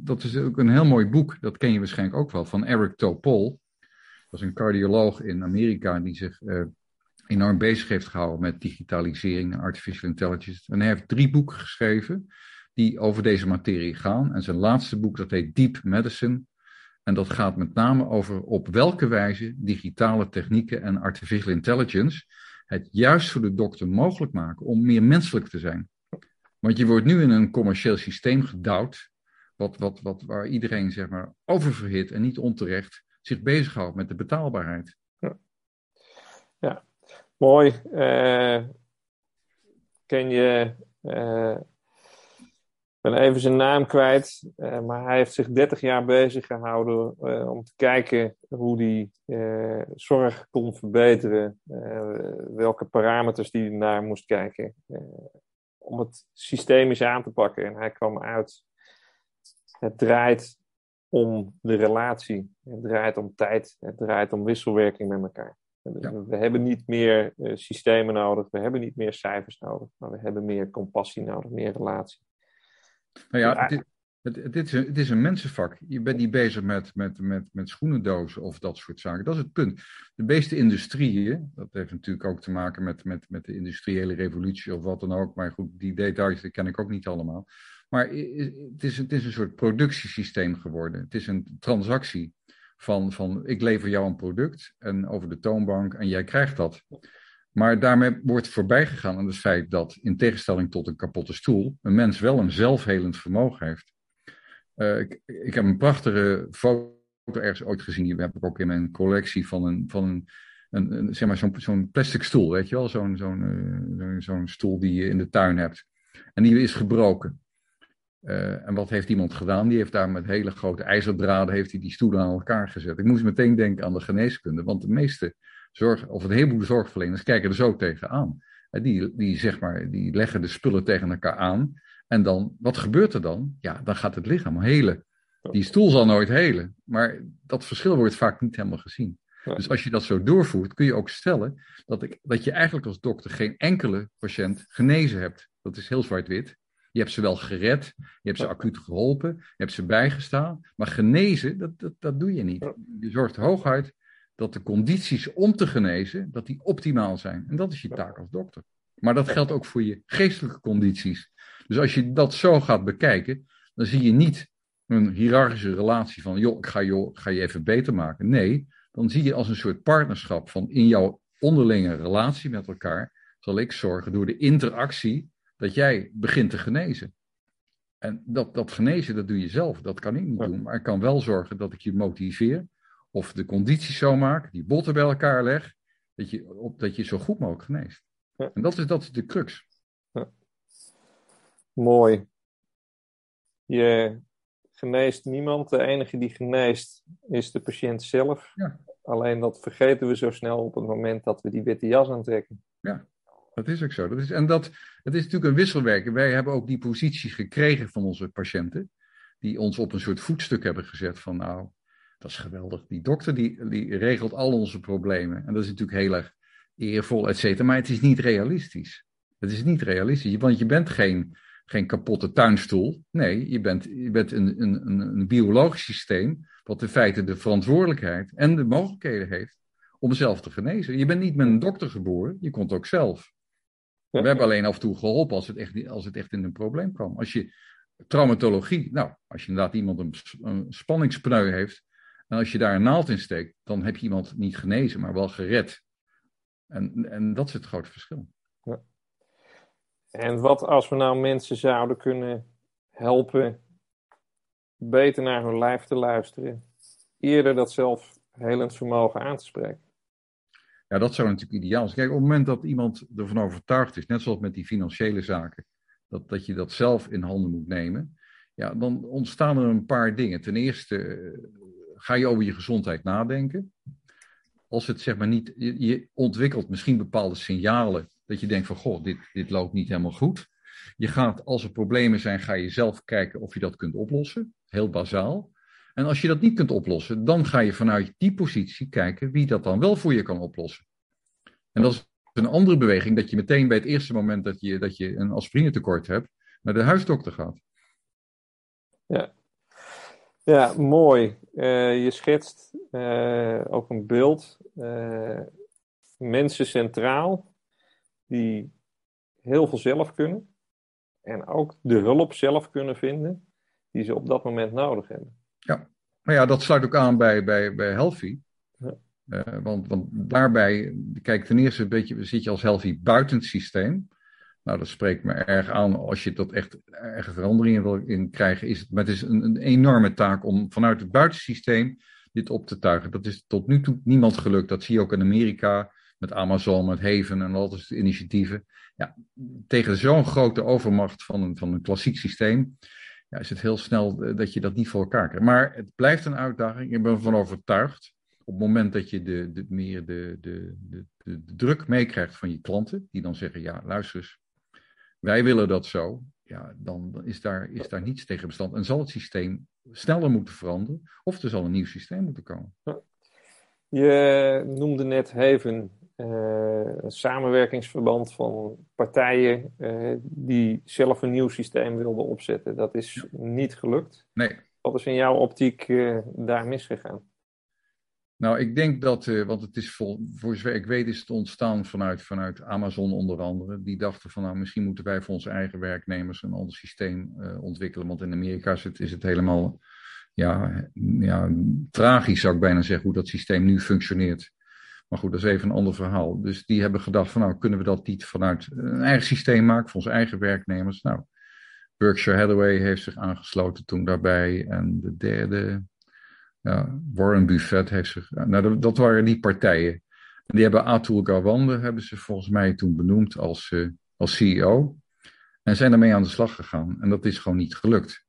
dat is ook een heel mooi boek, dat ken je waarschijnlijk ook wel, van Eric Topol. Dat is een cardioloog in Amerika die zich uh, enorm bezig heeft gehouden met digitalisering en artificial intelligence. En hij heeft drie boeken geschreven die over deze materie gaan. En zijn laatste boek, dat heet Deep Medicine. En dat gaat met name over op welke wijze digitale technieken en artificial intelligence het juist voor de dokter mogelijk maken om meer menselijk te zijn. Want je wordt nu in een commercieel systeem gedouwd, wat, wat, wat, waar iedereen zeg maar oververhit en niet onterecht zich bezighoudt met de betaalbaarheid. Ja, ja. mooi. Uh, ken je uh, ben even zijn naam kwijt, uh, maar hij heeft zich 30 jaar bezig gehouden uh, om te kijken hoe hij uh, zorg kon verbeteren, welke parameters hij naar moest kijken, om het systemisch aan te pakken. En hij kwam uit, het draait om de relatie, het draait om tijd, het draait om wisselwerking met elkaar. We hebben niet meer systemen nodig, we hebben niet meer cijfers nodig, maar we hebben meer compassie nodig, meer relatie. Nou ja, het, het, het, is een, het is een mensenvak. Je bent niet bezig met, met, met, met schoenendozen of dat soort zaken. Dat is het punt. De meeste industrieën, dat heeft natuurlijk ook te maken met, met, met de industriële revolutie of wat dan ook. Maar goed, die details die ken ik ook niet allemaal. Maar het is, het is een soort productiesysteem geworden. Het is een transactie van, van ik lever jou een product en over de toonbank en jij krijgt dat. Maar daarmee wordt voorbij gegaan aan het feit dat, in tegenstelling tot een kapotte stoel, een mens wel een zelfhelend vermogen heeft. Uh, ik, ik, heb een prachtige foto ergens ooit gezien, die heb ik ook in mijn collectie van een, van een, een, zeg maar zo'n zo'n plastic stoel, weet je wel, zo'n zo'n uh, zo'n stoel die je in de tuin hebt. En die is gebroken. Uh, en wat heeft iemand gedaan? Die heeft daar met hele grote ijzerdraden heeft hij die stoelen aan elkaar gezet. Ik moest meteen denken aan de geneeskunde, want de meeste zorg, of een heleboel zorgverleners kijken er zo tegenaan. Die, die, zeg maar, die leggen de spullen tegen elkaar aan. En dan, wat gebeurt er dan? Ja, dan gaat het lichaam helen. Die stoel zal nooit helen. Maar dat verschil wordt vaak niet helemaal gezien. Dus als je dat zo doorvoert, kun je ook stellen dat, ik, dat je eigenlijk als dokter geen enkele patiënt genezen hebt. Dat is heel zwart-wit. Je hebt ze wel gered, je hebt ze acuut geholpen, je hebt ze bijgestaan. Maar genezen, dat, dat, dat doe je niet. Je zorgt hooguit dat de condities om te genezen, dat die optimaal zijn. En dat is je taak als dokter. Maar dat geldt ook voor je geestelijke condities. Dus als je dat zo gaat bekijken, dan zie je niet een hiërarchische relatie van, joh, ik ga, joh, ga je even beter maken. Nee, dan zie je als een soort partnerschap van in jouw onderlinge relatie met elkaar, zal ik zorgen door de interactie dat jij begint te genezen. En dat, dat genezen, dat doe je zelf. Dat kan ik niet doen. Maar ik kan wel zorgen dat ik je motiveer of de condities zo maak, die botten bij elkaar leg, dat je, op, dat je zo goed mogelijk geneest. Ja. En dat is, dat is de crux. Ja. Mooi. Je geneest niemand. De enige die geneest is de patiënt zelf. Ja. Alleen dat vergeten we zo snel op het moment dat we die witte jas aantrekken. Ja, dat is ook zo. Dat is, en dat, het is natuurlijk een wisselwerking. Wij hebben ook die positie gekregen van onze patiënten. Die ons op een soort voetstuk hebben gezet van nou, dat is geweldig. Die dokter die, die regelt al onze problemen. En dat is natuurlijk heel erg eervol, et cetera. Maar het is niet realistisch. Het is niet realistisch. Want je bent geen, geen kapotte tuinstoel. Nee, je bent, je bent een, een, een biologisch systeem. Wat in feite de verantwoordelijkheid en de mogelijkheden heeft om zelf te genezen. Je bent niet met een dokter geboren, je komt ook zelf. We hebben alleen af en toe geholpen als het echt, als het echt in een probleem kwam. Als je traumatologie, nou, als je inderdaad iemand een, een spanningspneu heeft, en als je daar een naald in steekt, dan heb je iemand niet genezen, maar wel gered. En, en dat is het grote verschil. Ja. En wat als we nou mensen zouden kunnen helpen beter naar hun lijf te luisteren, eerder dat zelfhelend vermogen aan te spreken? Ja, dat zou natuurlijk ideaal zijn. Kijk, op het moment dat iemand ervan overtuigd is, net zoals met die financiële zaken, dat, dat je dat zelf in handen moet nemen, ja, dan ontstaan er een paar dingen. Ten eerste ga je over je gezondheid nadenken. Als het zeg maar niet, je, ontwikkelt misschien bepaalde signalen dat je denkt van goh, dit, dit loopt niet helemaal goed. Je gaat, als er problemen zijn, ga je zelf kijken of je dat kunt oplossen. Heel bazaal. En als je dat niet kunt oplossen, dan ga je vanuit die positie kijken wie dat dan wel voor je kan oplossen. En dat is een andere beweging, dat je meteen bij het eerste moment dat je, dat je een aspirine tekort hebt, naar de huisdokter gaat. Ja, ja, mooi. Uh, je schetst uh, ook een beeld. Uh, mensen centraal die heel veel zelf kunnen. En ook de hulp zelf kunnen vinden die ze op dat moment nodig hebben. Ja, maar ja, dat sluit ook aan bij, bij, bij Healthy. Ja. want, want daarbij, kijk, ten eerste een beetje, zit je als Healthy buiten het systeem. Nou, dat spreekt me erg aan als je dat echt erge veranderingen wil in krijgen. Is het, maar het is een, een enorme taak om vanuit het buitensysteem dit op te tuigen. Dat is tot nu toe niemand gelukt. Dat zie je ook in Amerika met Amazon, met Haven en al dat initiatieven. Ja, tegen zo'n grote overmacht van een, van een klassiek systeem ja, is het heel snel eh, dat je dat niet voor elkaar krijgt. Maar het blijft een uitdaging. Ik ben ervan overtuigd. Op het moment dat je de, de, meer de, de, de, de druk meekrijgt van je klanten, die dan zeggen: Ja, luister eens, wij willen dat zo, ja, dan is daar, is daar niets tegen bestand. En zal het systeem sneller moeten veranderen, of er zal een nieuw systeem moeten komen. Je noemde net Heven, een samenwerkingsverband van partijen die zelf een nieuw systeem wilden opzetten. Dat is niet gelukt. Nee. Wat is in jouw optiek daar misgegaan? Nou, ik denk dat, uh, want het is vol, voor zover ik weet, is het ontstaan vanuit, vanuit Amazon onder andere. Die dachten van, nou, misschien moeten wij voor onze eigen werknemers een ander systeem uh, ontwikkelen. Want in Amerika is het, is het helemaal, ja, ja, tragisch zou ik bijna zeggen, hoe dat systeem nu functioneert. Maar goed, dat is even een ander verhaal. Dus die hebben gedacht van, nou, kunnen we dat niet vanuit een eigen systeem maken voor onze eigen werknemers? Nou, Berkshire Hathaway heeft zich aangesloten toen daarbij. En de derde, ja, Warren Buffett heeft zich. Nou, dat, waren die partijen. die hebben Atul Gawande hebben ze volgens mij toen benoemd als, uh, als CEO. En zijn daarmee aan de slag gegaan. En dat is gewoon niet gelukt.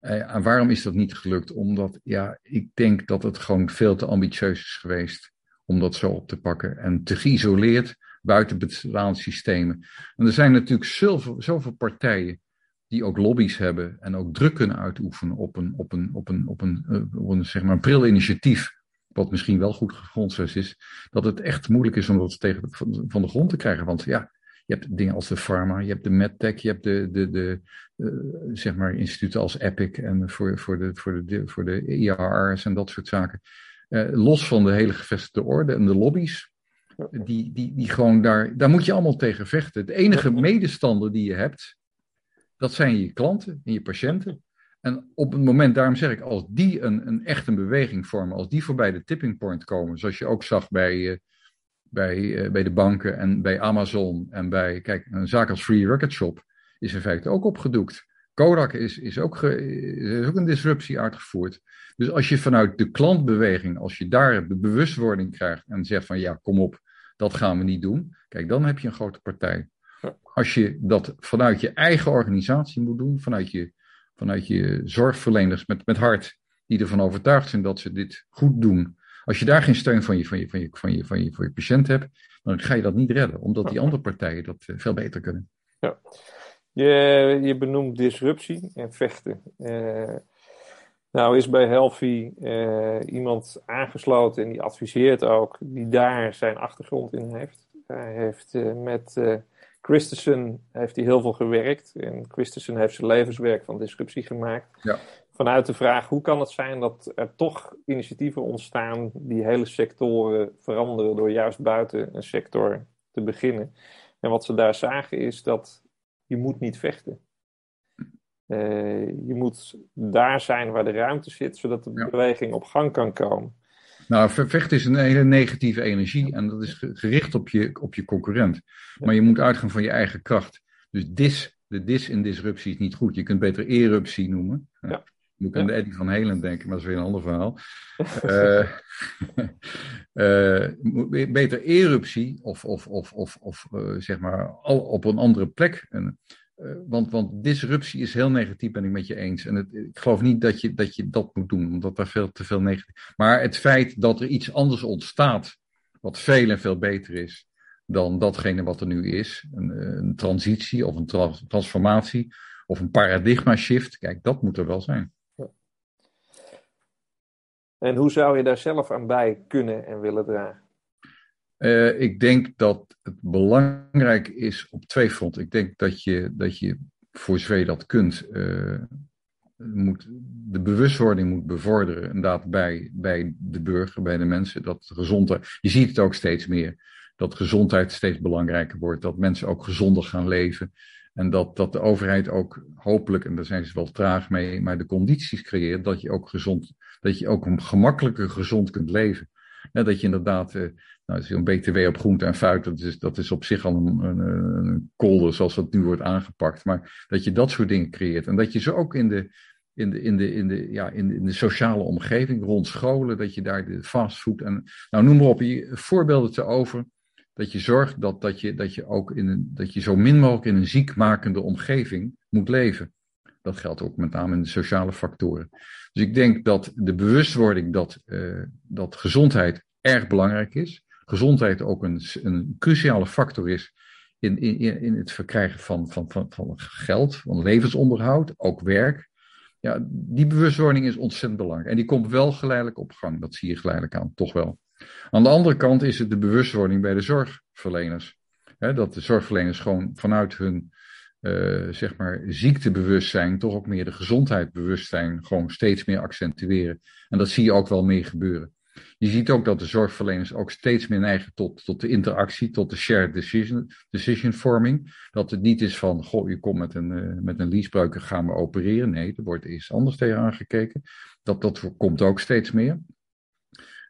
Uh, en waarom is dat niet gelukt? Omdat, ja, ik denk dat het gewoon veel te ambitieus is geweest om dat zo op te pakken. En te geïsoleerd buiten bestaande systemen. En er zijn natuurlijk zoveel, zoveel partijen die ook lobby's hebben en ook druk kunnen uitoefenen op een, op een, op een, op een, uh, op een zeg maar, pril initiatief, wat misschien wel goed gegrondvest is, dat het echt moeilijk is om dat tegen, van, van de grond te krijgen. Want ja, je hebt dingen als de pharma, je hebt de medtech, je hebt de, de, de uh, zeg maar instituten als Epic en voor, voor, de, voor, de, voor de IRR's en dat soort zaken. Uh, los van de hele gevestigde orde en de lobby's, die, die, die gewoon daar, daar moet je allemaal tegen vechten. De enige medestander die je hebt, dat zijn je klanten en je patiënten. En op het moment, daarom zeg ik, als die een, een echt beweging vormen, als die voorbij de tipping point komen, zoals je ook zag bij, uh, bij, uh, bij de banken en bij Amazon en bij, kijk, een zaak als Free Record Shop is in feite ook opgedoekt. Kodak is, is, ook is ook een disruptie uitgevoerd. Dus als je vanuit de klantbeweging, als je daar de bewustwording krijgt en zegt van ja, kom op, dat gaan we niet doen. Kijk, dan heb je een grote partij. Als je dat vanuit je eigen organisatie moet doen, vanuit je, vanuit je zorgverleners met, met hart, die ervan overtuigd zijn dat ze dit goed doen. Als je daar geen steun van je, van je, van je, van je, van je, voor je patiënt hebt, dan ga je dat niet redden, omdat die andere partijen dat eh, veel beter kunnen. Ja. Je, je benoemt disruptie en vechten. Uh, nou is bij Helfi uh, iemand aangesloten en die adviseert ook, die daar zijn achtergrond in heeft. Hij heeft uh, met Christensen heeft hij heel veel gewerkt. En Christensen heeft zijn levenswerk van disruptie gemaakt. Ja. Vanuit de vraag hoe kan het zijn dat er toch initiatieven ontstaan die hele sectoren veranderen door juist buiten een sector te beginnen. En wat ze daar zagen is dat je moet niet vechten. Uh, je moet daar zijn waar de ruimte zit, zodat de ja. beweging op gang kan komen. Nou, vechten is een hele negatieve energie en dat is gericht op je, op je concurrent. Maar je moet uitgaan van je eigen kracht. Dus dis, de dis in disruptie is niet goed. Je kunt beter eruptie noemen. Ja. Moet aan de Eddie van Helen denken, maar dat is weer een ander verhaal. [LAUGHS] [LAUGHS] uh, uh, beter eruptie of, of, of, of, of uh, zeg maar al op een andere plek. En, want, want disruptie is heel negatief, ben ik met je eens. En het, ik geloof niet dat je, dat je dat moet doen, omdat daar veel te veel negatief. Maar het feit dat er iets anders ontstaat, wat veel en veel beter is dan datgene wat er nu is, een, een transitie of een tra transformatie of een paradigma shift, kijk, dat moet er wel zijn. En hoe zou je daar zelf aan bij kunnen en willen dragen? Uh, ik denk dat het belangrijk is op twee fronten. Ik denk dat je, dat je voor zover dat kunt, uh, moet, de bewustwording moet bevorderen. Inderdaad, bij, bij de burger, bij de mensen. Dat gezondheid. Je ziet het ook steeds meer. Dat gezondheid steeds belangrijker wordt. Dat mensen ook gezonder gaan leven. En dat, dat de overheid ook hopelijk, en daar zijn ze wel traag mee, maar de condities creëert dat je ook gezond, dat je ook gemakkelijker gezond kunt leven. Ja, dat je inderdaad, eh, nou, een BTW op groente en fruit, dat is, dat is op zich al een, een, kolder zoals dat nu wordt aangepakt. Maar dat je dat soort dingen creëert. En dat je ze ook in de, in de, in de, in de, ja, in in de sociale omgeving, rond scholen, dat je daar de fastfood en, nou noem maar op, voorbeelden te over dat je zorgt dat, dat, je, dat je ook in dat je zo min mogelijk in een ziekmakende omgeving moet leven. Dat geldt ook met name in de sociale factoren. Dus ik denk dat de bewustwording dat, uh, dat gezondheid erg belangrijk is. Gezondheid ook een, een cruciale factor is in, in, in het verkrijgen van, van, van, van geld, van levensonderhoud, ook werk. Ja, die bewustwording is ontzettend belangrijk. En die komt wel geleidelijk op gang. Dat zie je geleidelijk aan, toch wel. Aan de andere kant is het de bewustwording bij de zorgverleners. dat de zorgverleners gewoon vanuit hun uh, zeg maar ziektebewustzijn, toch ook meer de gezondheidsbewustzijn, gewoon steeds meer accentueren. En dat zie je ook wel meer gebeuren. Je ziet ook dat de zorgverleners ook steeds meer neigen tot, tot de interactie, tot de shared decision, decision forming. Dat het niet is van, goh, je komt met een, uh, met een liesbreuk en gaan we opereren. Nee, er wordt eerst anders tegenaan gekeken. Dat, dat komt ook steeds meer.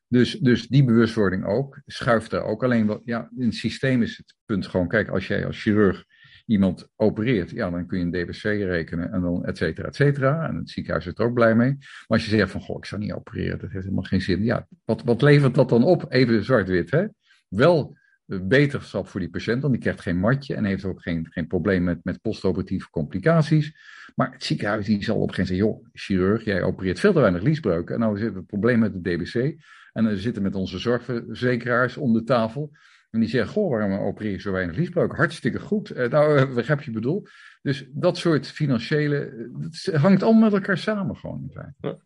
Dus, dus die bewustwording ook, schuift er ook. Alleen, wat, ja, in het systeem is het punt gewoon, kijk, als jij als chirurg iemand opereert, ja, dan kun je een DBC rekenen en dan et cetera, et cetera. En het ziekenhuis is er ook blij mee. Maar als je zegt van, goh, ik zou niet opereren, dat heeft helemaal geen zin. Ja, wat, wat levert dat dan op? Even zwart-wit, hè? Wel beterschap voor die patiënt, want die krijgt geen matje en heeft ook geen, geen probleem met, met postoperatieve complicaties. Maar het ziekenhuis die zal op een gegeven moment zeggen, joh, chirurg, jij opereert veel te weinig liesbreuken. En nou zitten we het probleem met de DBC. En we zitten met onze zorgverzekeraars om de tafel. En die zeggen, goh, waarom opereer je zo weinig liesbreuk? Hartstikke goed. Uh, nou, uh, begrijp je bedoel? Dus dat soort financiële, het hangt allemaal met elkaar samen gewoon in feite. Ja.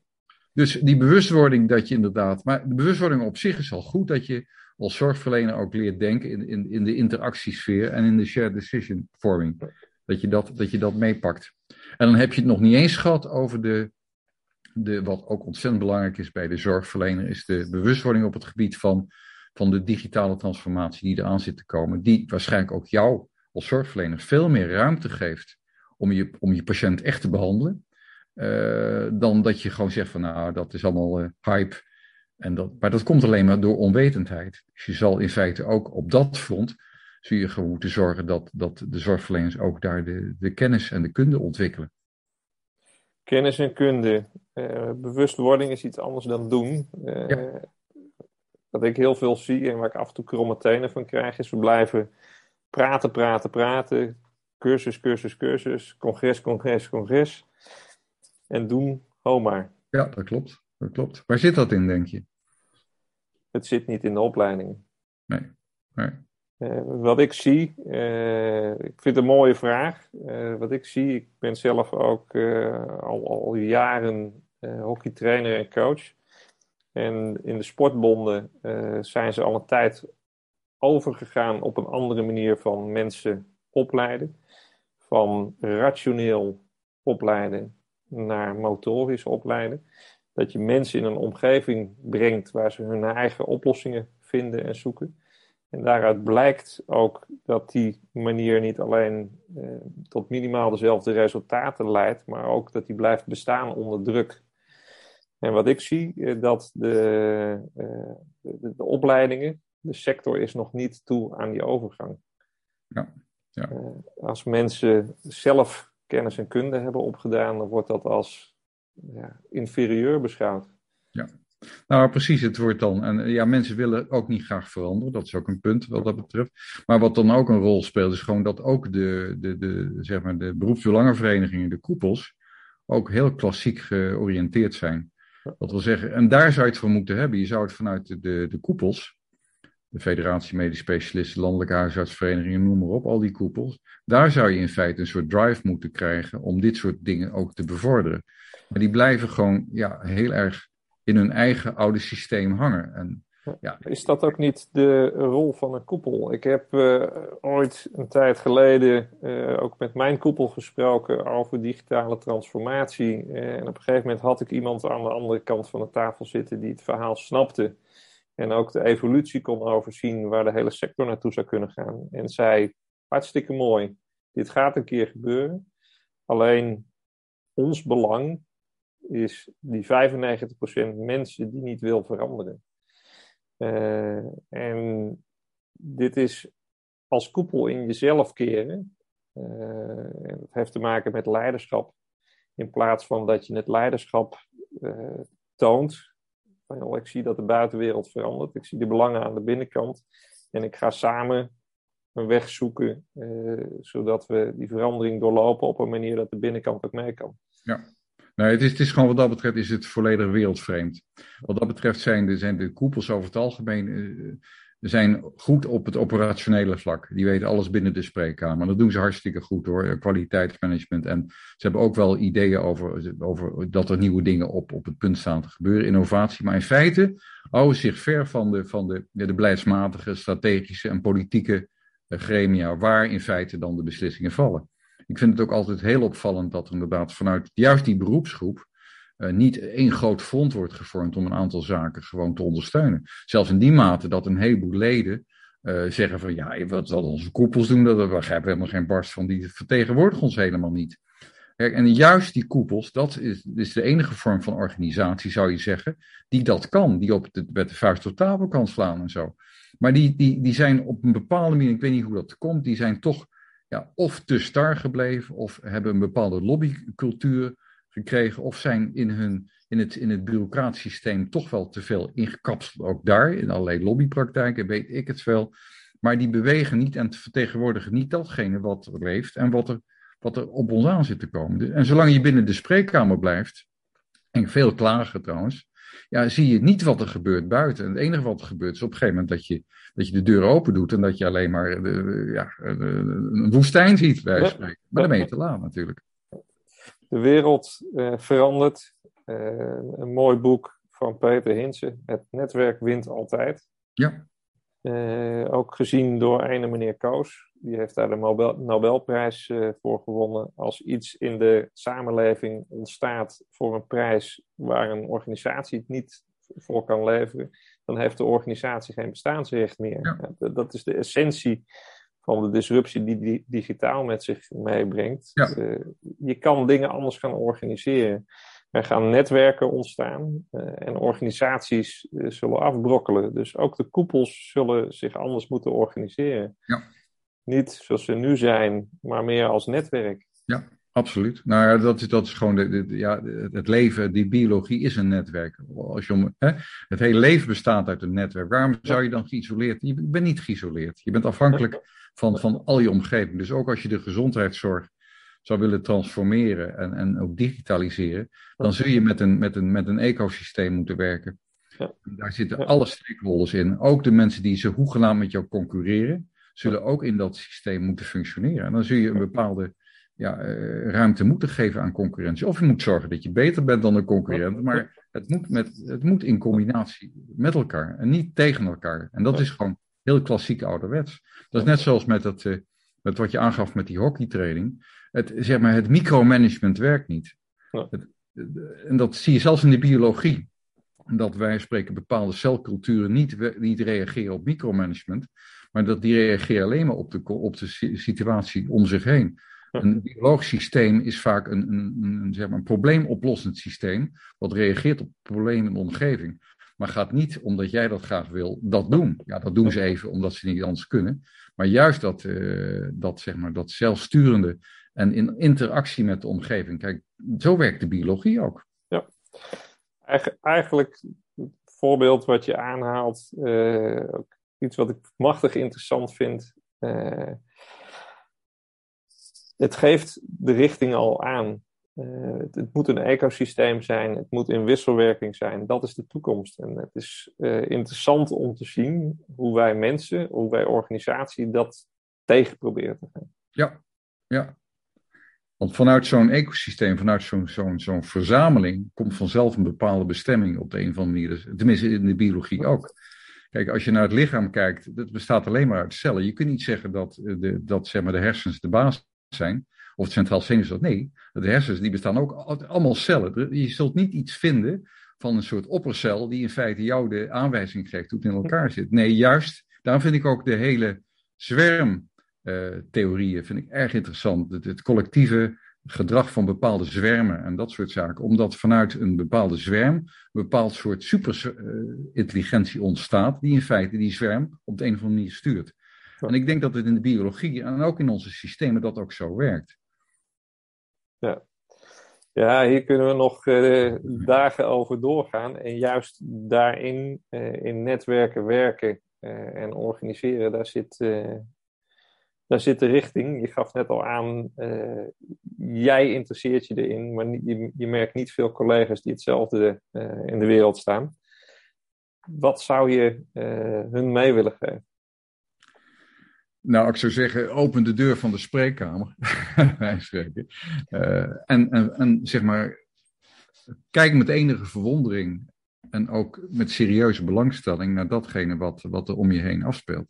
Dus die bewustwording dat je inderdaad, maar de bewustwording op zich is al goed dat je als zorgverlener ook leert denken in, in, in de interactiesfeer en in de shared decision vorming. Dat je dat, dat je dat meepakt. En dan heb je het nog niet eens gehad over de, de, wat ook ontzettend belangrijk is bij de zorgverlener, is de bewustwording op het gebied van van de digitale transformatie die eraan zit te komen, die waarschijnlijk ook jou als zorgverlener veel meer ruimte geeft om je, om je patiënt echt te behandelen, uh, dan dat je gewoon zegt van nou, dat is allemaal uh, hype. En dat, maar dat komt alleen maar door onwetendheid. Dus je zal in feite ook op dat front, zul je gewoon moeten zorgen dat, dat de zorgverleners ook daar de, de kennis en de kunde ontwikkelen. Kennis en kunde. Uh, bewustwording is iets anders dan doen. Ja wat ik heel veel zie en waar ik af en toe kromme tenen van krijg, is we blijven praten, praten, praten. Cursus, cursus, cursus. Congres, congres, congres. En doen, ho maar. Ja, dat klopt. Dat klopt. Waar zit dat in, denk je? Het zit niet in de opleidingen. Nee. nee. Uh, wat ik zie, uh, ik vind het een mooie vraag. Uh, wat ik zie, ik ben zelf ook al, al jaren hockeytrainer en coach. En in de sportbonden uh, zijn ze al een tijd overgegaan op een andere manier van mensen opleiden. Van rationeel opleiden naar motorisch opleiden. Dat je mensen in een omgeving brengt waar ze hun eigen oplossingen vinden en zoeken. En daaruit blijkt ook dat die manier niet alleen eh, tot minimaal dezelfde resultaten leidt, maar ook dat die blijft bestaan onder druk. En wat ik zie, eh, dat de, eh, de, de, opleidingen, de sector is nog niet toe aan die overgang. Ja. Ja. Uh, als mensen zelf kennis en kunde hebben opgedaan, dan wordt dat als ja, inferieur beschouwd. Ja, nou precies, het wordt dan. En ja, mensen willen ook niet graag veranderen, dat is ook een punt wat dat betreft. Maar wat dan ook een rol speelt, is gewoon dat ook de, de, de, zeg maar de beroepsbelangenverenigingen, de koepels, ook heel klassiek georiënteerd zijn. Dat wil zeggen, en daar zou je het voor moeten hebben. Je zou het vanuit de, de, koepels, de Federatie Medisch Specialisten, Landelijke Huisartsverenigingen, noem maar op, al die koepels. Daar zou je in feite een soort drive moeten krijgen om dit soort dingen ook te bevorderen. Maar die blijven gewoon ja, heel erg in hun eigen oude systeem hangen. En ja. Is dat ook niet de rol van een koepel? Ik heb uh, ooit een tijd geleden uh, ook met mijn koepel gesproken over digitale transformatie. Uh, en op een gegeven moment had ik iemand aan de andere kant van de tafel zitten die het verhaal snapte. En ook de evolutie kon overzien waar de hele sector naartoe zou kunnen gaan. En zei: Hartstikke mooi, dit gaat een keer gebeuren. Alleen ons belang is die 95% mensen die niet wil veranderen. Uh, en dit is als koepel in jezelf keren. Uh, heeft te maken met leiderschap. In plaats van dat je het leiderschap uh, toont. Van, ik zie dat de buitenwereld verandert. Ik zie de belangen aan de binnenkant. En ik ga samen een weg zoeken. zodat we die verandering doorlopen op een manier dat de binnenkant ook mee kan. Ja. Nou, het is, het is gewoon wat dat betreft is het volledig wereldvreemd. Wat dat betreft zijn de, zijn de koepels over het algemeen uh, zijn goed op het operationele vlak. Die weten alles binnen de spreekkamer. Dat doen ze hartstikke goed hoor, kwaliteitsmanagement. En ze hebben ook wel ideeën over, over dat er nieuwe dingen op, op het punt staan te gebeuren, innovatie. Maar in feite, houden zich ver van de, van de, de beleidsmatige, strategische en politieke eh, gremia, waar in feite dan de beslissingen vallen. Ik vind het ook altijd heel opvallend dat er inderdaad vanuit juist die beroepsgroep uh, niet één groot front wordt gevormd om een aantal zaken gewoon te ondersteunen. Zelfs in die mate dat een heleboel leden uh, zeggen van ja, wat zal onze koepels doen, dat, we begrijpen helemaal geen barst van, die vertegenwoordigen ons helemaal niet. En juist die koepels, dat is, is, de enige vorm van organisatie, zou je zeggen, die dat kan. Die op de, met de vuist op tafel kan slaan en zo. Maar die, die, die zijn op een bepaalde manier, ik weet niet hoe dat komt, die zijn toch ja, of te star gebleven, of hebben een bepaalde lobbycultuur gekregen, of zijn in, hun, in, het, in het bureaucratisch systeem toch wel te veel ingekapseld, ook daar, in allerlei lobbypraktijken, weet ik het wel. Maar die bewegen niet en vertegenwoordigen niet datgene wat leeft en wat er wat er op ons aan zit te komen. En zolang je binnen de spreekkamer blijft, en veel klagen trouwens, ja, zie je niet wat er gebeurt buiten. En het enige wat er gebeurt is op een gegeven moment dat je, dat je de deur open doet en dat je alleen maar de, ja, een woestijn ziet, bij spreken. Maar dan ben je te laat natuurlijk. De wereld uh, verandert. Uh, een mooi boek van Peter Hinsen. Het netwerk wint altijd. Ja. Uh, ook gezien door ene meneer Koos. Die heeft daar de Nobel, Nobelprijs uh, voor gewonnen. Als iets in de samenleving ontstaat voor een prijs waar een organisatie het niet voor kan leveren, dan heeft de organisatie geen bestaansrecht meer. Ja. Dat is de essentie van de disruptie die, die digitaal met zich meebrengt. Ja. Uh, je kan dingen anders gaan organiseren. Er gaan netwerken ontstaan uh, en organisaties uh, zullen afbrokkelen. Dus ook de koepels zullen zich anders moeten organiseren. Ja. Niet zoals ze nu zijn, maar meer als netwerk. Ja, absoluut. Nou ja, dat is, dat is gewoon de, de, ja, het leven, die biologie is een netwerk. Als je om, hè, het hele leven bestaat uit een netwerk. Waarom zou je dan geïsoleerd? Je bent niet geïsoleerd. Je bent afhankelijk van, van al je omgeving. Dus ook als je de gezondheidszorg zou willen transformeren en, en ook digitaliseren, dan zul je met een, met een, met een ecosysteem moeten werken. Ja. Daar zitten alle stakeholders in. Ook de mensen die ze hoegenaamd met jou concurreren, zullen ook in dat systeem moeten functioneren. En dan zul je een bepaalde ja, uh, ruimte moeten geven aan concurrentie. Of je moet zorgen dat je beter bent dan de concurrent, maar het moet, met, het moet in combinatie met elkaar en niet tegen elkaar. En dat is gewoon heel klassiek ouderwets. Dat is net zoals met, dat, uh, met wat je aangaf met die hockeytraining het, zeg maar, het micromanagement werkt niet. Ja. Het, en dat zie je zelfs in de biologie. Dat wij spreken bepaalde celculturen niet, niet reageren op micromanagement, maar dat die reageren alleen maar op de, op de situatie om zich heen. Een biologisch systeem is vaak een, een, een, zeg maar een probleemoplossend systeem, wat reageert op problemen in de omgeving. Maar gaat niet, omdat jij dat graag wil, dat doen. Ja, dat doen ze even omdat ze niet anders kunnen. Maar juist dat, uh, dat, zeg maar, dat zelfsturende en in interactie met de omgeving. Kijk, zo werkt de biologie ook. Ja, Eigen, eigenlijk het voorbeeld wat je aanhaalt, uh, ook iets wat ik machtig interessant vind. Uh, het geeft de richting al aan. Uh, het, het, moet een ecosysteem zijn, het moet in wisselwerking zijn. Dat is de toekomst. En het is interessant om te zien hoe wij mensen, hoe wij organisatie dat tegen proberen te gaan. Ja, ja. Want vanuit zo'n ecosysteem, vanuit zo'n zo'n verzameling, komt vanzelf een bepaalde bestemming op de een of andere manier. Tenminste, in de biologie ook. Kijk, als je naar het lichaam kijkt, dat bestaat alleen maar uit cellen. Je kunt niet zeggen dat, de, dat zeg maar, de hersens de baas zijn, of het centraal zenuwstelsel. Nee, de hersens die bestaan ook allemaal cellen. Je zult niet iets vinden van een soort oppercel die in feite jou de aanwijzing geeft hoe het in elkaar zit. Nee, juist, daarom vind ik ook de hele zwerm theorieën vind ik erg interessant. Het, het, collectieve gedrag van bepaalde zwermen en dat soort zaken. Omdat vanuit een bepaalde zwerm een bepaald soort superintelligentie uh, ontstaat, die in feite die zwerm op de een of andere manier stuurt. Ja. En ik denk dat het in de biologie en ook in onze systemen dat ook zo werkt. Ja. Ja, hier kunnen we nog uh, dagen over doorgaan. En juist daarin, in netwerken werken en organiseren, daar zit daar zit de richting. Je gaf net al aan, uh, jij interesseert je erin, maar je, je, merkt niet veel collega's die hetzelfde uh, in de wereld staan. Wat zou je uh, hun mee willen geven? Nou, ik zou zeggen, open de deur van de spreekkamer. [LAUGHS] en, en zeg maar, kijk met enige verwondering En ook met serieuze belangstelling naar datgene wat, wat er om je heen afspeelt.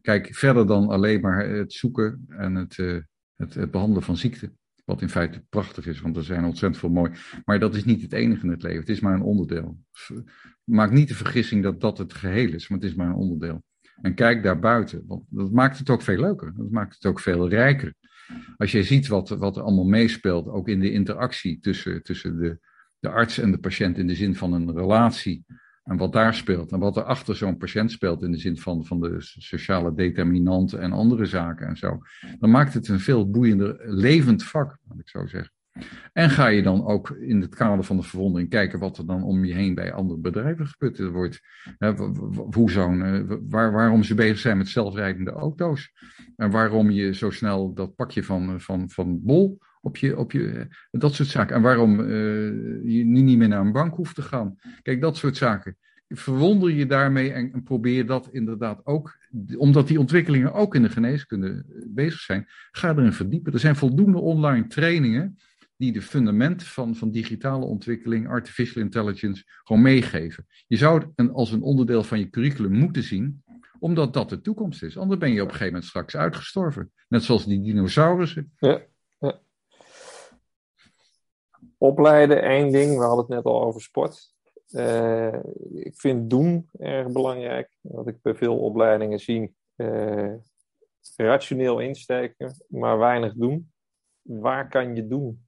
Kijk, verder dan alleen maar het zoeken en het, uh, het, het behandelen van ziekte. Wat in feite prachtig is, want er zijn ontzettend veel mooi. Maar dat is niet het enige in het leven. Het is maar een onderdeel. Maak niet de vergissing dat dat het geheel is, maar het is maar een onderdeel. En kijk daarbuiten, want dat maakt het ook veel leuker. Dat maakt het ook veel rijker. Als je ziet wat, wat er allemaal meespeelt, ook in de interactie tussen, tussen de, de arts en de patiënt in de zin van een relatie. En wat daar speelt en wat er achter zo'n patiënt speelt in de zin van, van de sociale determinanten en andere zaken en zo. Dan maakt het een veel boeiender, levend vak, laat ik zo zeggen. En ga je dan ook in het kader van de verwondering kijken wat er dan om je heen bij andere bedrijven gebeurt wordt. Hoe zo'n, eh, waar, waarom ze bezig zijn met zelfrijdende auto's. En waarom je zo snel dat pakje van, van, van bol op je, op je, eh, dat soort zaken. En waarom uh, je niet meer naar een bank hoeft te gaan. Kijk, dat soort zaken. Verwonder je daarmee en, probeer dat inderdaad ook, omdat die ontwikkelingen ook in de geneeskunde bezig zijn, ga erin verdiepen. Er zijn voldoende online trainingen die de fundamenten van, van digitale ontwikkeling, artificial intelligence, gewoon meegeven. Je zou het als een onderdeel van je curriculum moeten zien, omdat dat de toekomst is. Anders ben je op een gegeven moment straks uitgestorven. Net zoals die dinosaurussen. Ja. Opleiden, één ding, we hadden het net al over sport. Uh, ik vind doen erg belangrijk. Wat ik bij veel opleidingen zie, uh, rationeel insteken, maar weinig doen. Waar kan je doen?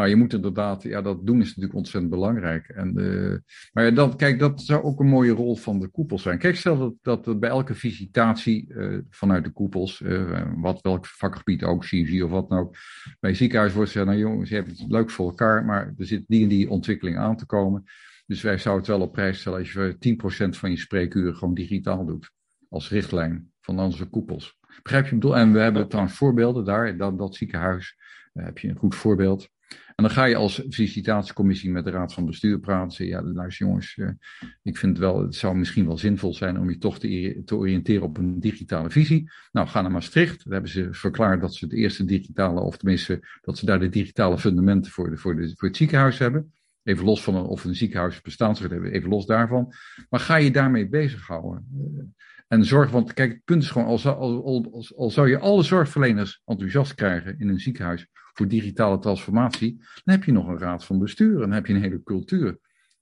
Nou, je moet inderdaad, ja, dat doen is natuurlijk ontzettend belangrijk. En, uh, maar ja, dat, kijk, dat zou ook een mooie rol van de koepels zijn. Kijk, stel dat, dat bij elke visitatie uh, vanuit de koepels, uh, wat, welk vakgebied ook, CIVI of wat dan ook, bij ziekenhuis wordt gezegd, nou jongens, je hebt het leuk voor elkaar, maar er zit die en die ontwikkeling aan te komen. Dus wij zouden het wel op prijs stellen als je 10% van je spreekuren gewoon digitaal doet. Als richtlijn van onze koepels. Begrijp je bedoel? En we hebben trouwens voorbeelden daar, dat, dat ziekenhuis, heb je een goed voorbeeld. En dan ga je als visitatiecommissie met de raad van bestuur praten. Ja, luister jongens, uh, ik vind wel, het zou misschien wel zinvol zijn om je toch te, te, oriënteren op een digitale visie. Nou, ga naar Maastricht. Daar hebben ze verklaard dat ze het eerste digitale, of tenminste, dat ze daar de digitale fundamenten voor, de, voor, de, voor het ziekenhuis hebben. Even los van een, of een ziekenhuis even los daarvan. Maar ga je daarmee bezighouden? Uh, en zorg, want kijk, het punt is gewoon, al, al, al, al zou je alle zorgverleners enthousiast krijgen in een ziekenhuis voor digitale transformatie, dan heb je nog een raad van bestuur en dan heb je een hele cultuur.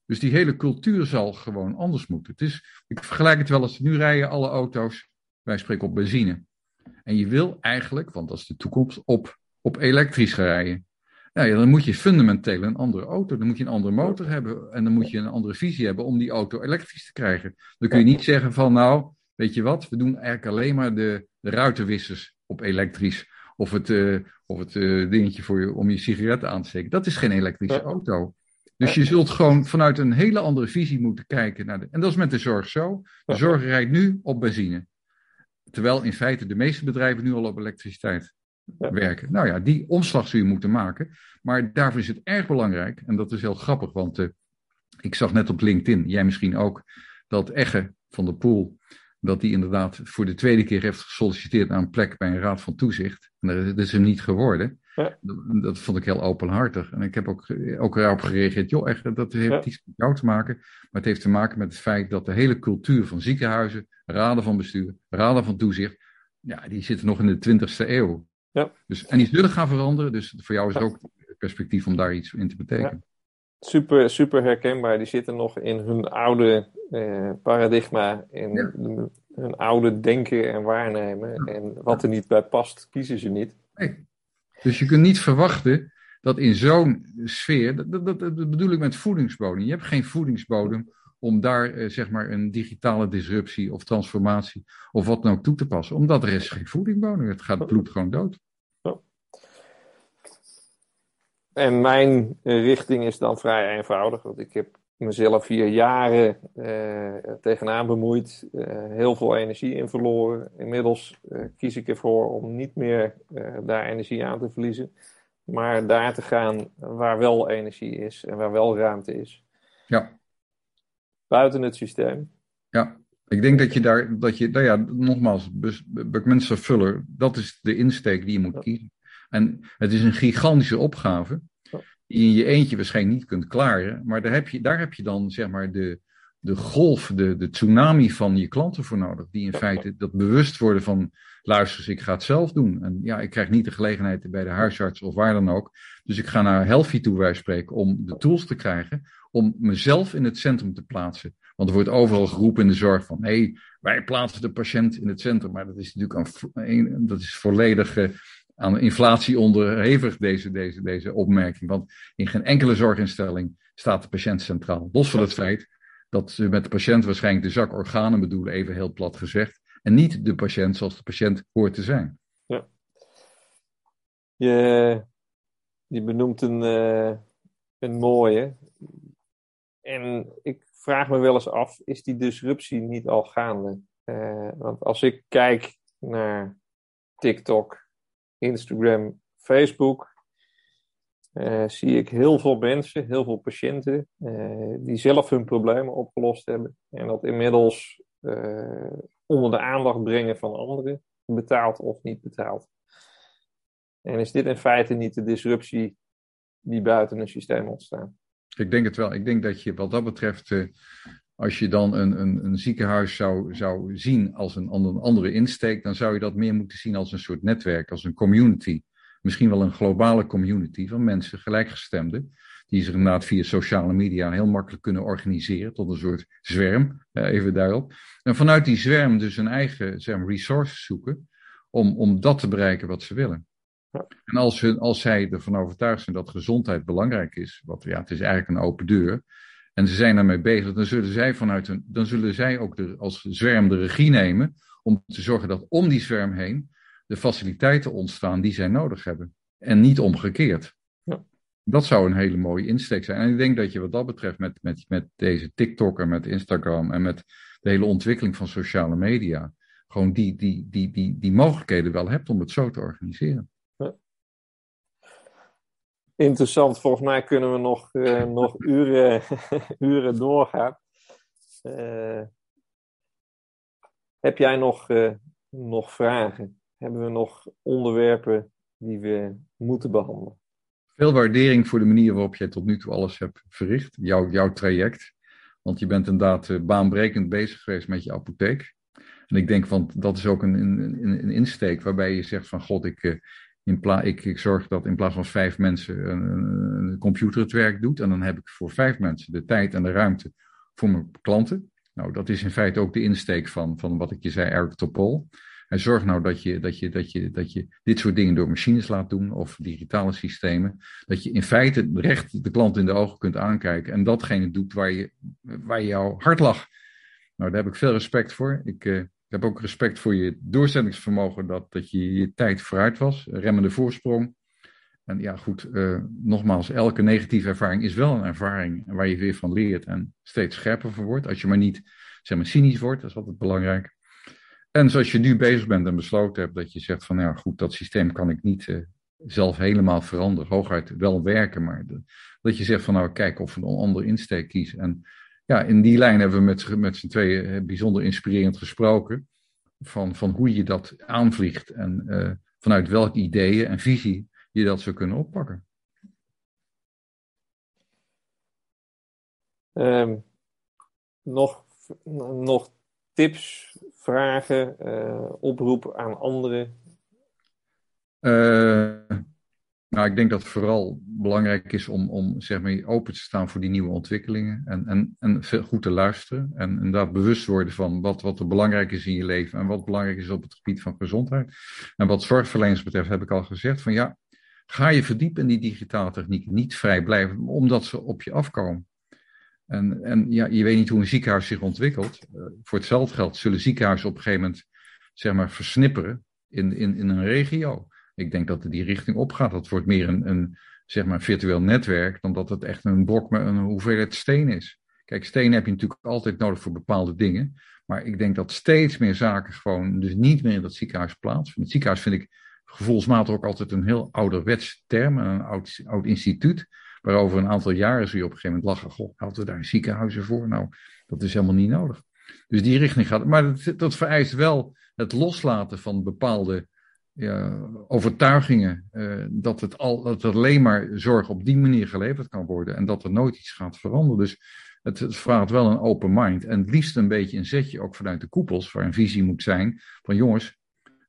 Dus die hele cultuur zal gewoon anders moeten. Het is, ik vergelijk het wel eens, nu rijden alle auto's, wij spreken op benzine. En je wil eigenlijk, want dat is de toekomst, op, op elektrisch gaan rijden. Nou ja, dan moet je fundamenteel een andere auto, dan moet je een andere motor hebben en dan moet je een andere visie hebben om die auto elektrisch te krijgen. Dan kun je niet zeggen van nou, weet je wat, we doen eigenlijk alleen maar de, de ruitenwissers op elektrisch. Of het, uh, of het uh, dingetje voor je, om je sigaretten aan te steken. Dat is geen elektrische auto. Dus je zult gewoon vanuit een hele andere visie moeten kijken naar de. En dat is met de zorg zo. De zorg rijdt nu op benzine. Terwijl in feite de meeste bedrijven nu al op elektriciteit werken. Nou ja, die omslag zul je moeten maken. Maar daarvoor is het erg belangrijk. En dat is heel grappig, want uh, ik zag net op LinkedIn, jij misschien ook, dat Egge van de Poel dat hij inderdaad voor de tweede keer heeft gesolliciteerd naar een plek bij een raad van toezicht. En dat is hem niet geworden. Ja. Dat, dat, vond ik heel openhartig. En ik heb ook, ook erop gereageerd, joh, echt, dat heeft ja. iets met jou te maken. Maar het heeft te maken met het feit dat de hele cultuur van ziekenhuizen, raden van bestuur, raden van toezicht, ja, die zitten nog in de 20ste eeuw. Ja. Dus, en die zullen gaan veranderen. Dus voor jou is het ook perspectief om daar iets in te betekenen. Super, super herkenbaar. Die zitten nog in hun oude eh, paradigma, in ja. hun oude denken en waarnemen. En wat er niet bij past, kiezen ze niet. Nee. Dus je kunt niet verwachten dat in zo'n sfeer, dat, dat, dat, bedoel ik met voedingsbodem. Je hebt geen voedingsbodem om daar eh, zeg maar een digitale disruptie of transformatie of wat dan ook toe te passen. Omdat er is geen voedingsbodem. Het gaat bloed gewoon dood. En mijn eh, richting is dan vrij eenvoudig. Want ik heb mezelf hier jaren uh, tegenaan bemoeid. Uh, heel veel energie in verloren. Inmiddels uh, kies ik ervoor om niet meer daar energie aan te verliezen. Maar daar te gaan waar wel energie is en waar wel ruimte is. Ja. Buiten het systeem. Ja, ik denk dat je daar, dat je, nou ja, nogmaals, Buckminster Fuller, dat is de insteek die je moet kiezen. En het is een gigantische opgave. die je in je eentje waarschijnlijk niet kunt klaren. Maar daar heb je, daar heb je dan zeg maar de, de golf, de, de tsunami van je klanten voor nodig. Die in feite dat bewust worden van, luister eens, ik ga het zelf doen. En ja, ik krijg niet de gelegenheid bij de huisarts of waar dan ook. Dus ik ga naar Healthy toe, wij spreken, om de tools te krijgen. Om mezelf in het centrum te plaatsen. Want er wordt overal geroepen in de zorg van, hé, hey, wij plaatsen de patiënt in het centrum. Maar dat is natuurlijk een, dat is volledig uh, aan inflatie onderhevig, deze, deze, deze opmerking. Want in geen enkele zorginstelling staat de patiënt centraal. Los van het feit dat ze met de patiënt waarschijnlijk de zak organen bedoelen, even heel plat gezegd. En niet de patiënt zoals de patiënt hoort te zijn. Ja. Je, je benoemt een, uh, een mooie. En ik vraag me wel eens af, is die disruptie niet al gaande? Uh, want als ik kijk naar TikTok, Instagram, Facebook, uh, zie ik heel veel mensen, heel veel patiënten, uh, die zelf hun problemen opgelost hebben. En dat inmiddels uh, onder de aandacht brengen van anderen, betaald of niet betaald. En is dit in feite niet de disruptie die buiten een systeem ontstaat? Ik denk het wel. Ik denk dat je wat dat betreft, als je dan een, een, een ziekenhuis zou, zou zien als een, een andere insteek, dan zou je dat meer moeten zien als een soort netwerk, als een community misschien wel een globale community van mensen, gelijkgestemden, die zich inderdaad via sociale media heel makkelijk kunnen organiseren tot een soort zwerm, even daarop. En vanuit die zwerm dus een eigen zeg resources zoeken om, om dat te bereiken wat ze willen. En als, hun, als zij ervan overtuigd zijn dat gezondheid belangrijk is, wat ja, het is eigenlijk een open deur, en ze zijn daarmee bezig, dan zullen zij, vanuit hun, dan zullen zij ook de, als zwerm de regie nemen om te zorgen dat om die zwerm heen de faciliteiten ontstaan die zij nodig hebben. En niet omgekeerd. Ja. Dat zou een hele mooie insteek zijn. En ik denk dat je wat dat betreft met, met, met deze TikTok en met Instagram en met de hele ontwikkeling van sociale media, gewoon die, die, die, die, die mogelijkheden wel hebt om het zo te organiseren. Interessant, volgens mij kunnen we nog, uh, [LAUGHS] nog uren, [LAUGHS] uren doorgaan. Uh, heb jij nog, uh, nog vragen? hebben we nog onderwerpen die we moeten behandelen? Veel waardering voor de manier waarop jij tot nu toe alles hebt verricht, jouw, jouw traject. Want je bent inderdaad uh, baanbrekend bezig geweest met je apotheek. En ik denk, van dat is ook een, een, een insteek waarbij je zegt van god, ik, in pla ik, ik zorg dat in plaats van vijf mensen een, computer het werk doet. En dan heb ik voor vijf mensen de tijd en de ruimte voor mijn klanten. Nou, dat is in feite ook de insteek van, van wat ik je zei, Eric Topol. En zorg nou dat je, dat, je, dat, je, dat je dit soort dingen door machines laat doen of digitale systemen. Dat je in feite recht de klant in de ogen kunt aankijken en datgene doet waar, je, waar jouw hart lag. Nou, daar heb ik veel respect voor. Ik uh, heb ook respect voor je doorzettingsvermogen dat, dat je je tijd vooruit was. Remmende voorsprong. En ja, goed, uh, nogmaals, elke negatieve ervaring is wel een ervaring waar je weer van leert en steeds scherper van wordt. Als je maar niet, zeg maar, cynisch wordt, dat is altijd belangrijk. En zoals je nu bezig bent en besloten hebt dat je zegt van ja goed, dat systeem kan ik niet uh, zelf helemaal veranderen. Hooguit wel werken, maar dat je zegt van nou kijk of een andere insteek kiezen. En ja, in die lijn hebben we met, met z'n tweeën eh, bijzonder inspirerend gesproken. Van, van hoe je dat aanvliegt en uh, vanuit welke ideeën en visie je dat zou kunnen oppakken. Um, nog, nog tips, vragen, uh, oproep aan anderen? Uh, nou, ik denk dat het vooral belangrijk is om, om zeg maar, open te staan voor die nieuwe ontwikkelingen. En, en, en goed te luisteren. En inderdaad bewust worden van wat, wat er belangrijk is in je leven. En wat belangrijk is op het gebied van gezondheid. En wat zorgverleners betreft heb ik al gezegd van ja, ga je verdiepen in die digitale techniek. Niet vrij blijven, omdat ze op je afkomen. En, en ja, je weet niet hoe een ziekenhuis zich ontwikkelt. Uh, voor hetzelfde geld zullen ziekenhuizen op een gegeven moment zeg maar, versnipperen in, in, in een regio. Ik denk dat het die richting opgaat. Dat wordt meer een, een zeg maar, virtueel netwerk dan dat het echt een blok met een hoeveelheid steen is. Kijk, steen heb je natuurlijk altijd nodig voor bepaalde dingen. Maar ik denk dat steeds meer zaken gewoon dus niet meer in dat ziekenhuis plaatsvinden. Het ziekenhuis vind ik gevoelsmatig ook altijd een heel ouderwets term, een oud, oud instituut. Waarover een aantal jaren zie je op een gegeven moment lachen. Goh, hadden we daar ziekenhuizen voor? Nou, dat is helemaal niet nodig. Dus die richting gaat. Maar dat, dat vereist wel het loslaten van bepaalde overtuigingen uh, dat, het al, dat het alleen maar zorg op die manier geleverd kan worden en dat er nooit iets gaat veranderen. Dus het, het vraagt wel een open mind en het liefst een beetje een zetje ook vanuit de koepels, waar een visie moet zijn van jongens,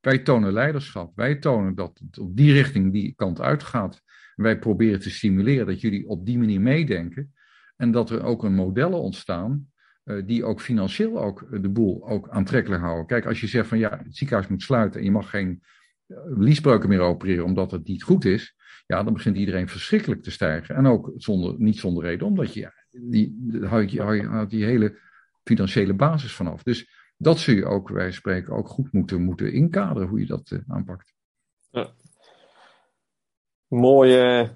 wij tonen leiderschap, wij tonen dat het op die richting die kant uitgaat. Wij proberen te stimuleren dat jullie op die manier meedenken en dat er ook een modellen ontstaan uh, die ook financieel ook de boel ook aantrekkelijk houden. Kijk, als je zegt van ja, het ziekenhuis moet sluiten en je mag geen liesbreuken meer opereren omdat het niet goed is, ja, dan begint iedereen verschrikkelijk te stijgen. En ook zonder, niet zonder reden, omdat je, die, houdt je, hou die hele financiële basis vanaf. Dus dat zul je ook, wij spreken, ook goed moeten, moeten inkaderen hoe je dat uh, aanpakt. Ja. Mooie,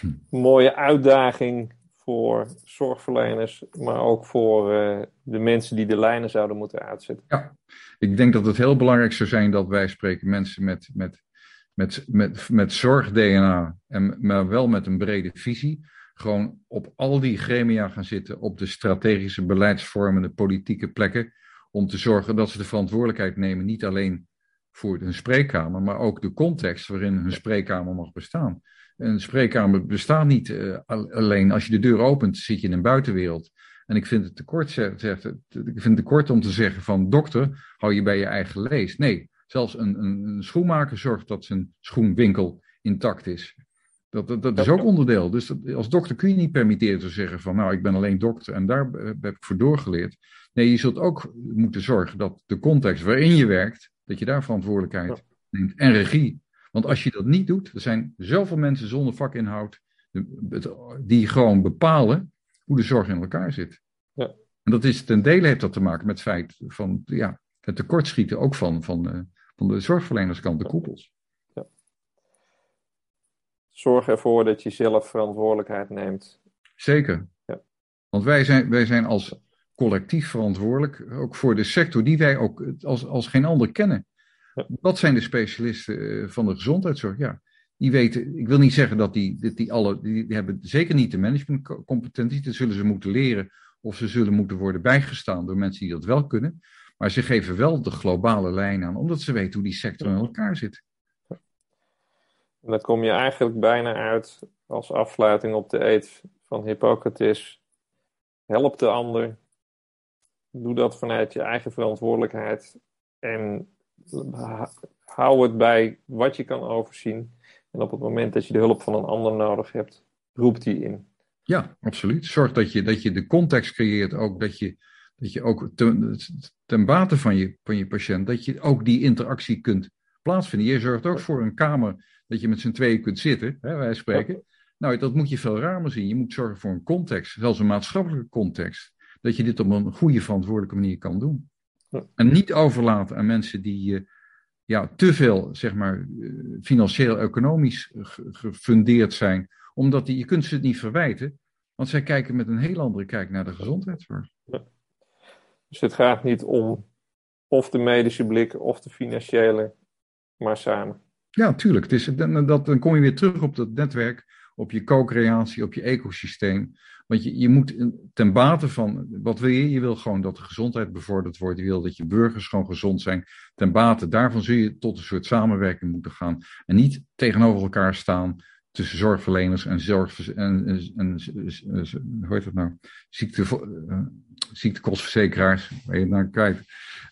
hm. mooie uitdaging voor zorgverleners, maar ook voor uh, de mensen die de lijnen zouden moeten uitzetten. Ja, ik denk dat het heel belangrijk zou zijn dat wij spreken mensen met, met, met, met, met zorg-DNA, maar wel met een brede visie. Gewoon op al die gremia gaan zitten, op de strategische beleidsvormende politieke plekken. Om te zorgen dat ze de verantwoordelijkheid nemen, niet alleen voor hun spreekkamer, maar ook de context waarin hun spreekkamer mag bestaan. Een spreekkamer bestaat niet uh, alleen als je de deur opent, zit je in een buitenwereld. En ik vind het te kort, zegt, ik vind het te kort om te zeggen van dokter, hou je bij je eigen lees. Nee, zelfs een, een, een schoenmaker zorgt dat zijn schoenwinkel intact is. Dat, dat, dat is ook onderdeel. Dus als dokter kun je niet permitteren te zeggen van nou, ik ben alleen dokter en daar heb ik voor doorgeleerd. Nee, je zult ook moeten zorgen dat de context waarin je werkt, dat je daar verantwoordelijkheid neemt en regie. Want als je dat niet doet, er zijn zoveel mensen zonder vakinhoud die gewoon bepalen hoe de zorg in elkaar zit. Ja. En dat is ten dele heeft dat te maken met het feit van ja, het tekortschieten ook van, van, uh, van de zorgverlenerskant, de koepels. Ja. Zorg ervoor dat je zelf verantwoordelijkheid neemt. Zeker. Ja. Want wij zijn, wij zijn als collectief verantwoordelijk, ook voor de sector die wij ook als, als geen ander kennen. Wat zijn de specialisten eh, van de gezondheidszorg? Ja, die weten, ik wil niet zeggen dat die, dat die alle, die hebben zeker niet de managementcompetenties, dat zullen ze moeten leren of ze zullen moeten worden bijgestaan door mensen die dat wel kunnen. Maar ze geven wel de globale lijn aan, omdat ze weten hoe die sector in elkaar zit. En dan kom je eigenlijk bijna uit als afsluiting op de eet van Hippocrates. Help de ander. Doe dat vanuit je eigen verantwoordelijkheid. En hou het bij wat je kan overzien. En op het moment dat je de hulp van een ander nodig hebt, roep die in. Ja, absoluut. Zorg dat je, dat je de context creëert, ook dat je, dat je ook ten, ten bate van je, van je patiënt, dat je ook die interactie kunt plaatsvinden. Je zorgt ook voor een kamer dat je met z'n tweeën kunt zitten, hè, wij spreken. Nou, dat moet je veel ruimer zien. Je moet zorgen voor een context, zelfs een maatschappelijke context, dat je dit op een goede, verantwoordelijke manier kan doen. En niet overlaten aan mensen die uh, ja, te veel, zeg maar, eh, financieel-economisch gefundeerd zijn. Omdat die, je kunt ze het niet verwijten, want zij kijken met een heel andere kijk naar de gezondheidszorg. Dus het gaat niet om of de medische blik of de financiële, maar samen. Ja, tuurlijk. Het is, dan, dat, dan kom je weer terug op dat netwerk, op je co-creatie, op je ecosysteem. Want je, je moet ten bate van, wat wil je? Je wil gewoon dat de gezondheid bevorderd wordt. Je wil dat je burgers gewoon gezond zijn. Ten bate daarvan zul je tot een soort samenwerking moeten gaan. En niet tegenover elkaar staan tussen zorgverleners en zorg en, hoe heet dat nou? Uh, ziektekostverzekeraars, waar je naar kijkt.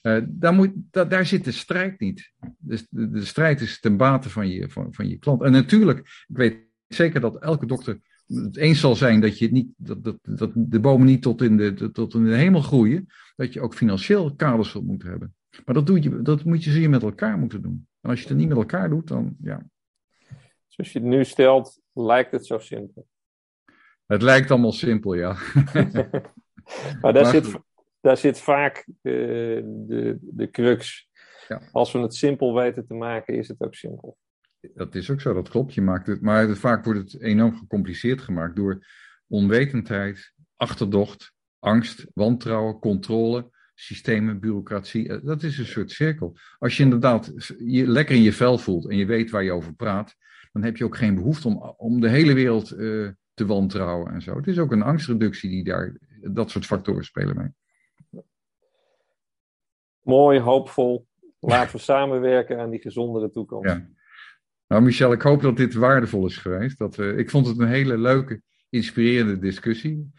Uh, daar, moet, daar zit de strijd niet. Dus de, de, strijd is ten bate van je, van, van je klant. En natuurlijk, ik weet zeker dat elke dokter het eens zal zijn dat, je niet, dat, dat, dat de bomen niet tot in de, tot in de hemel groeien, dat je ook financieel kaders zult moeten hebben. Maar dat, doe je, dat moet je zeer met elkaar moeten doen. En als je het niet met elkaar doet, dan ja. Zoals je het nu stelt, lijkt het zo simpel. Het lijkt allemaal simpel, ja. [LAUGHS] maar daar, zit, daar zit vaak de, de, de crux. Ja. Als we het simpel weten te maken, is het ook simpel. Dat is ook zo, dat klopt. Je maakt het, maar vaak wordt het enorm gecompliceerd gemaakt door onwetendheid, achterdocht, angst, wantrouwen, controle, systemen, bureaucratie. Eh, dat is een soort cirkel. Als je inderdaad je lekker in je vel voelt en je weet waar je over praat, dan heb je ook geen behoefte om, om de hele wereld uh, te wantrouwen en zo. Het is ook een angstreductie die daar, dat soort factoren spelen mee. Mooi, hoopvol. laten we [LAUGHS] samenwerken aan die gezondere toekomst. Ja. Nou, Michel, ik hoop dat dit waardevol is geweest. Dat, uh, ik vond het een hele leuke, inspirerende discussie.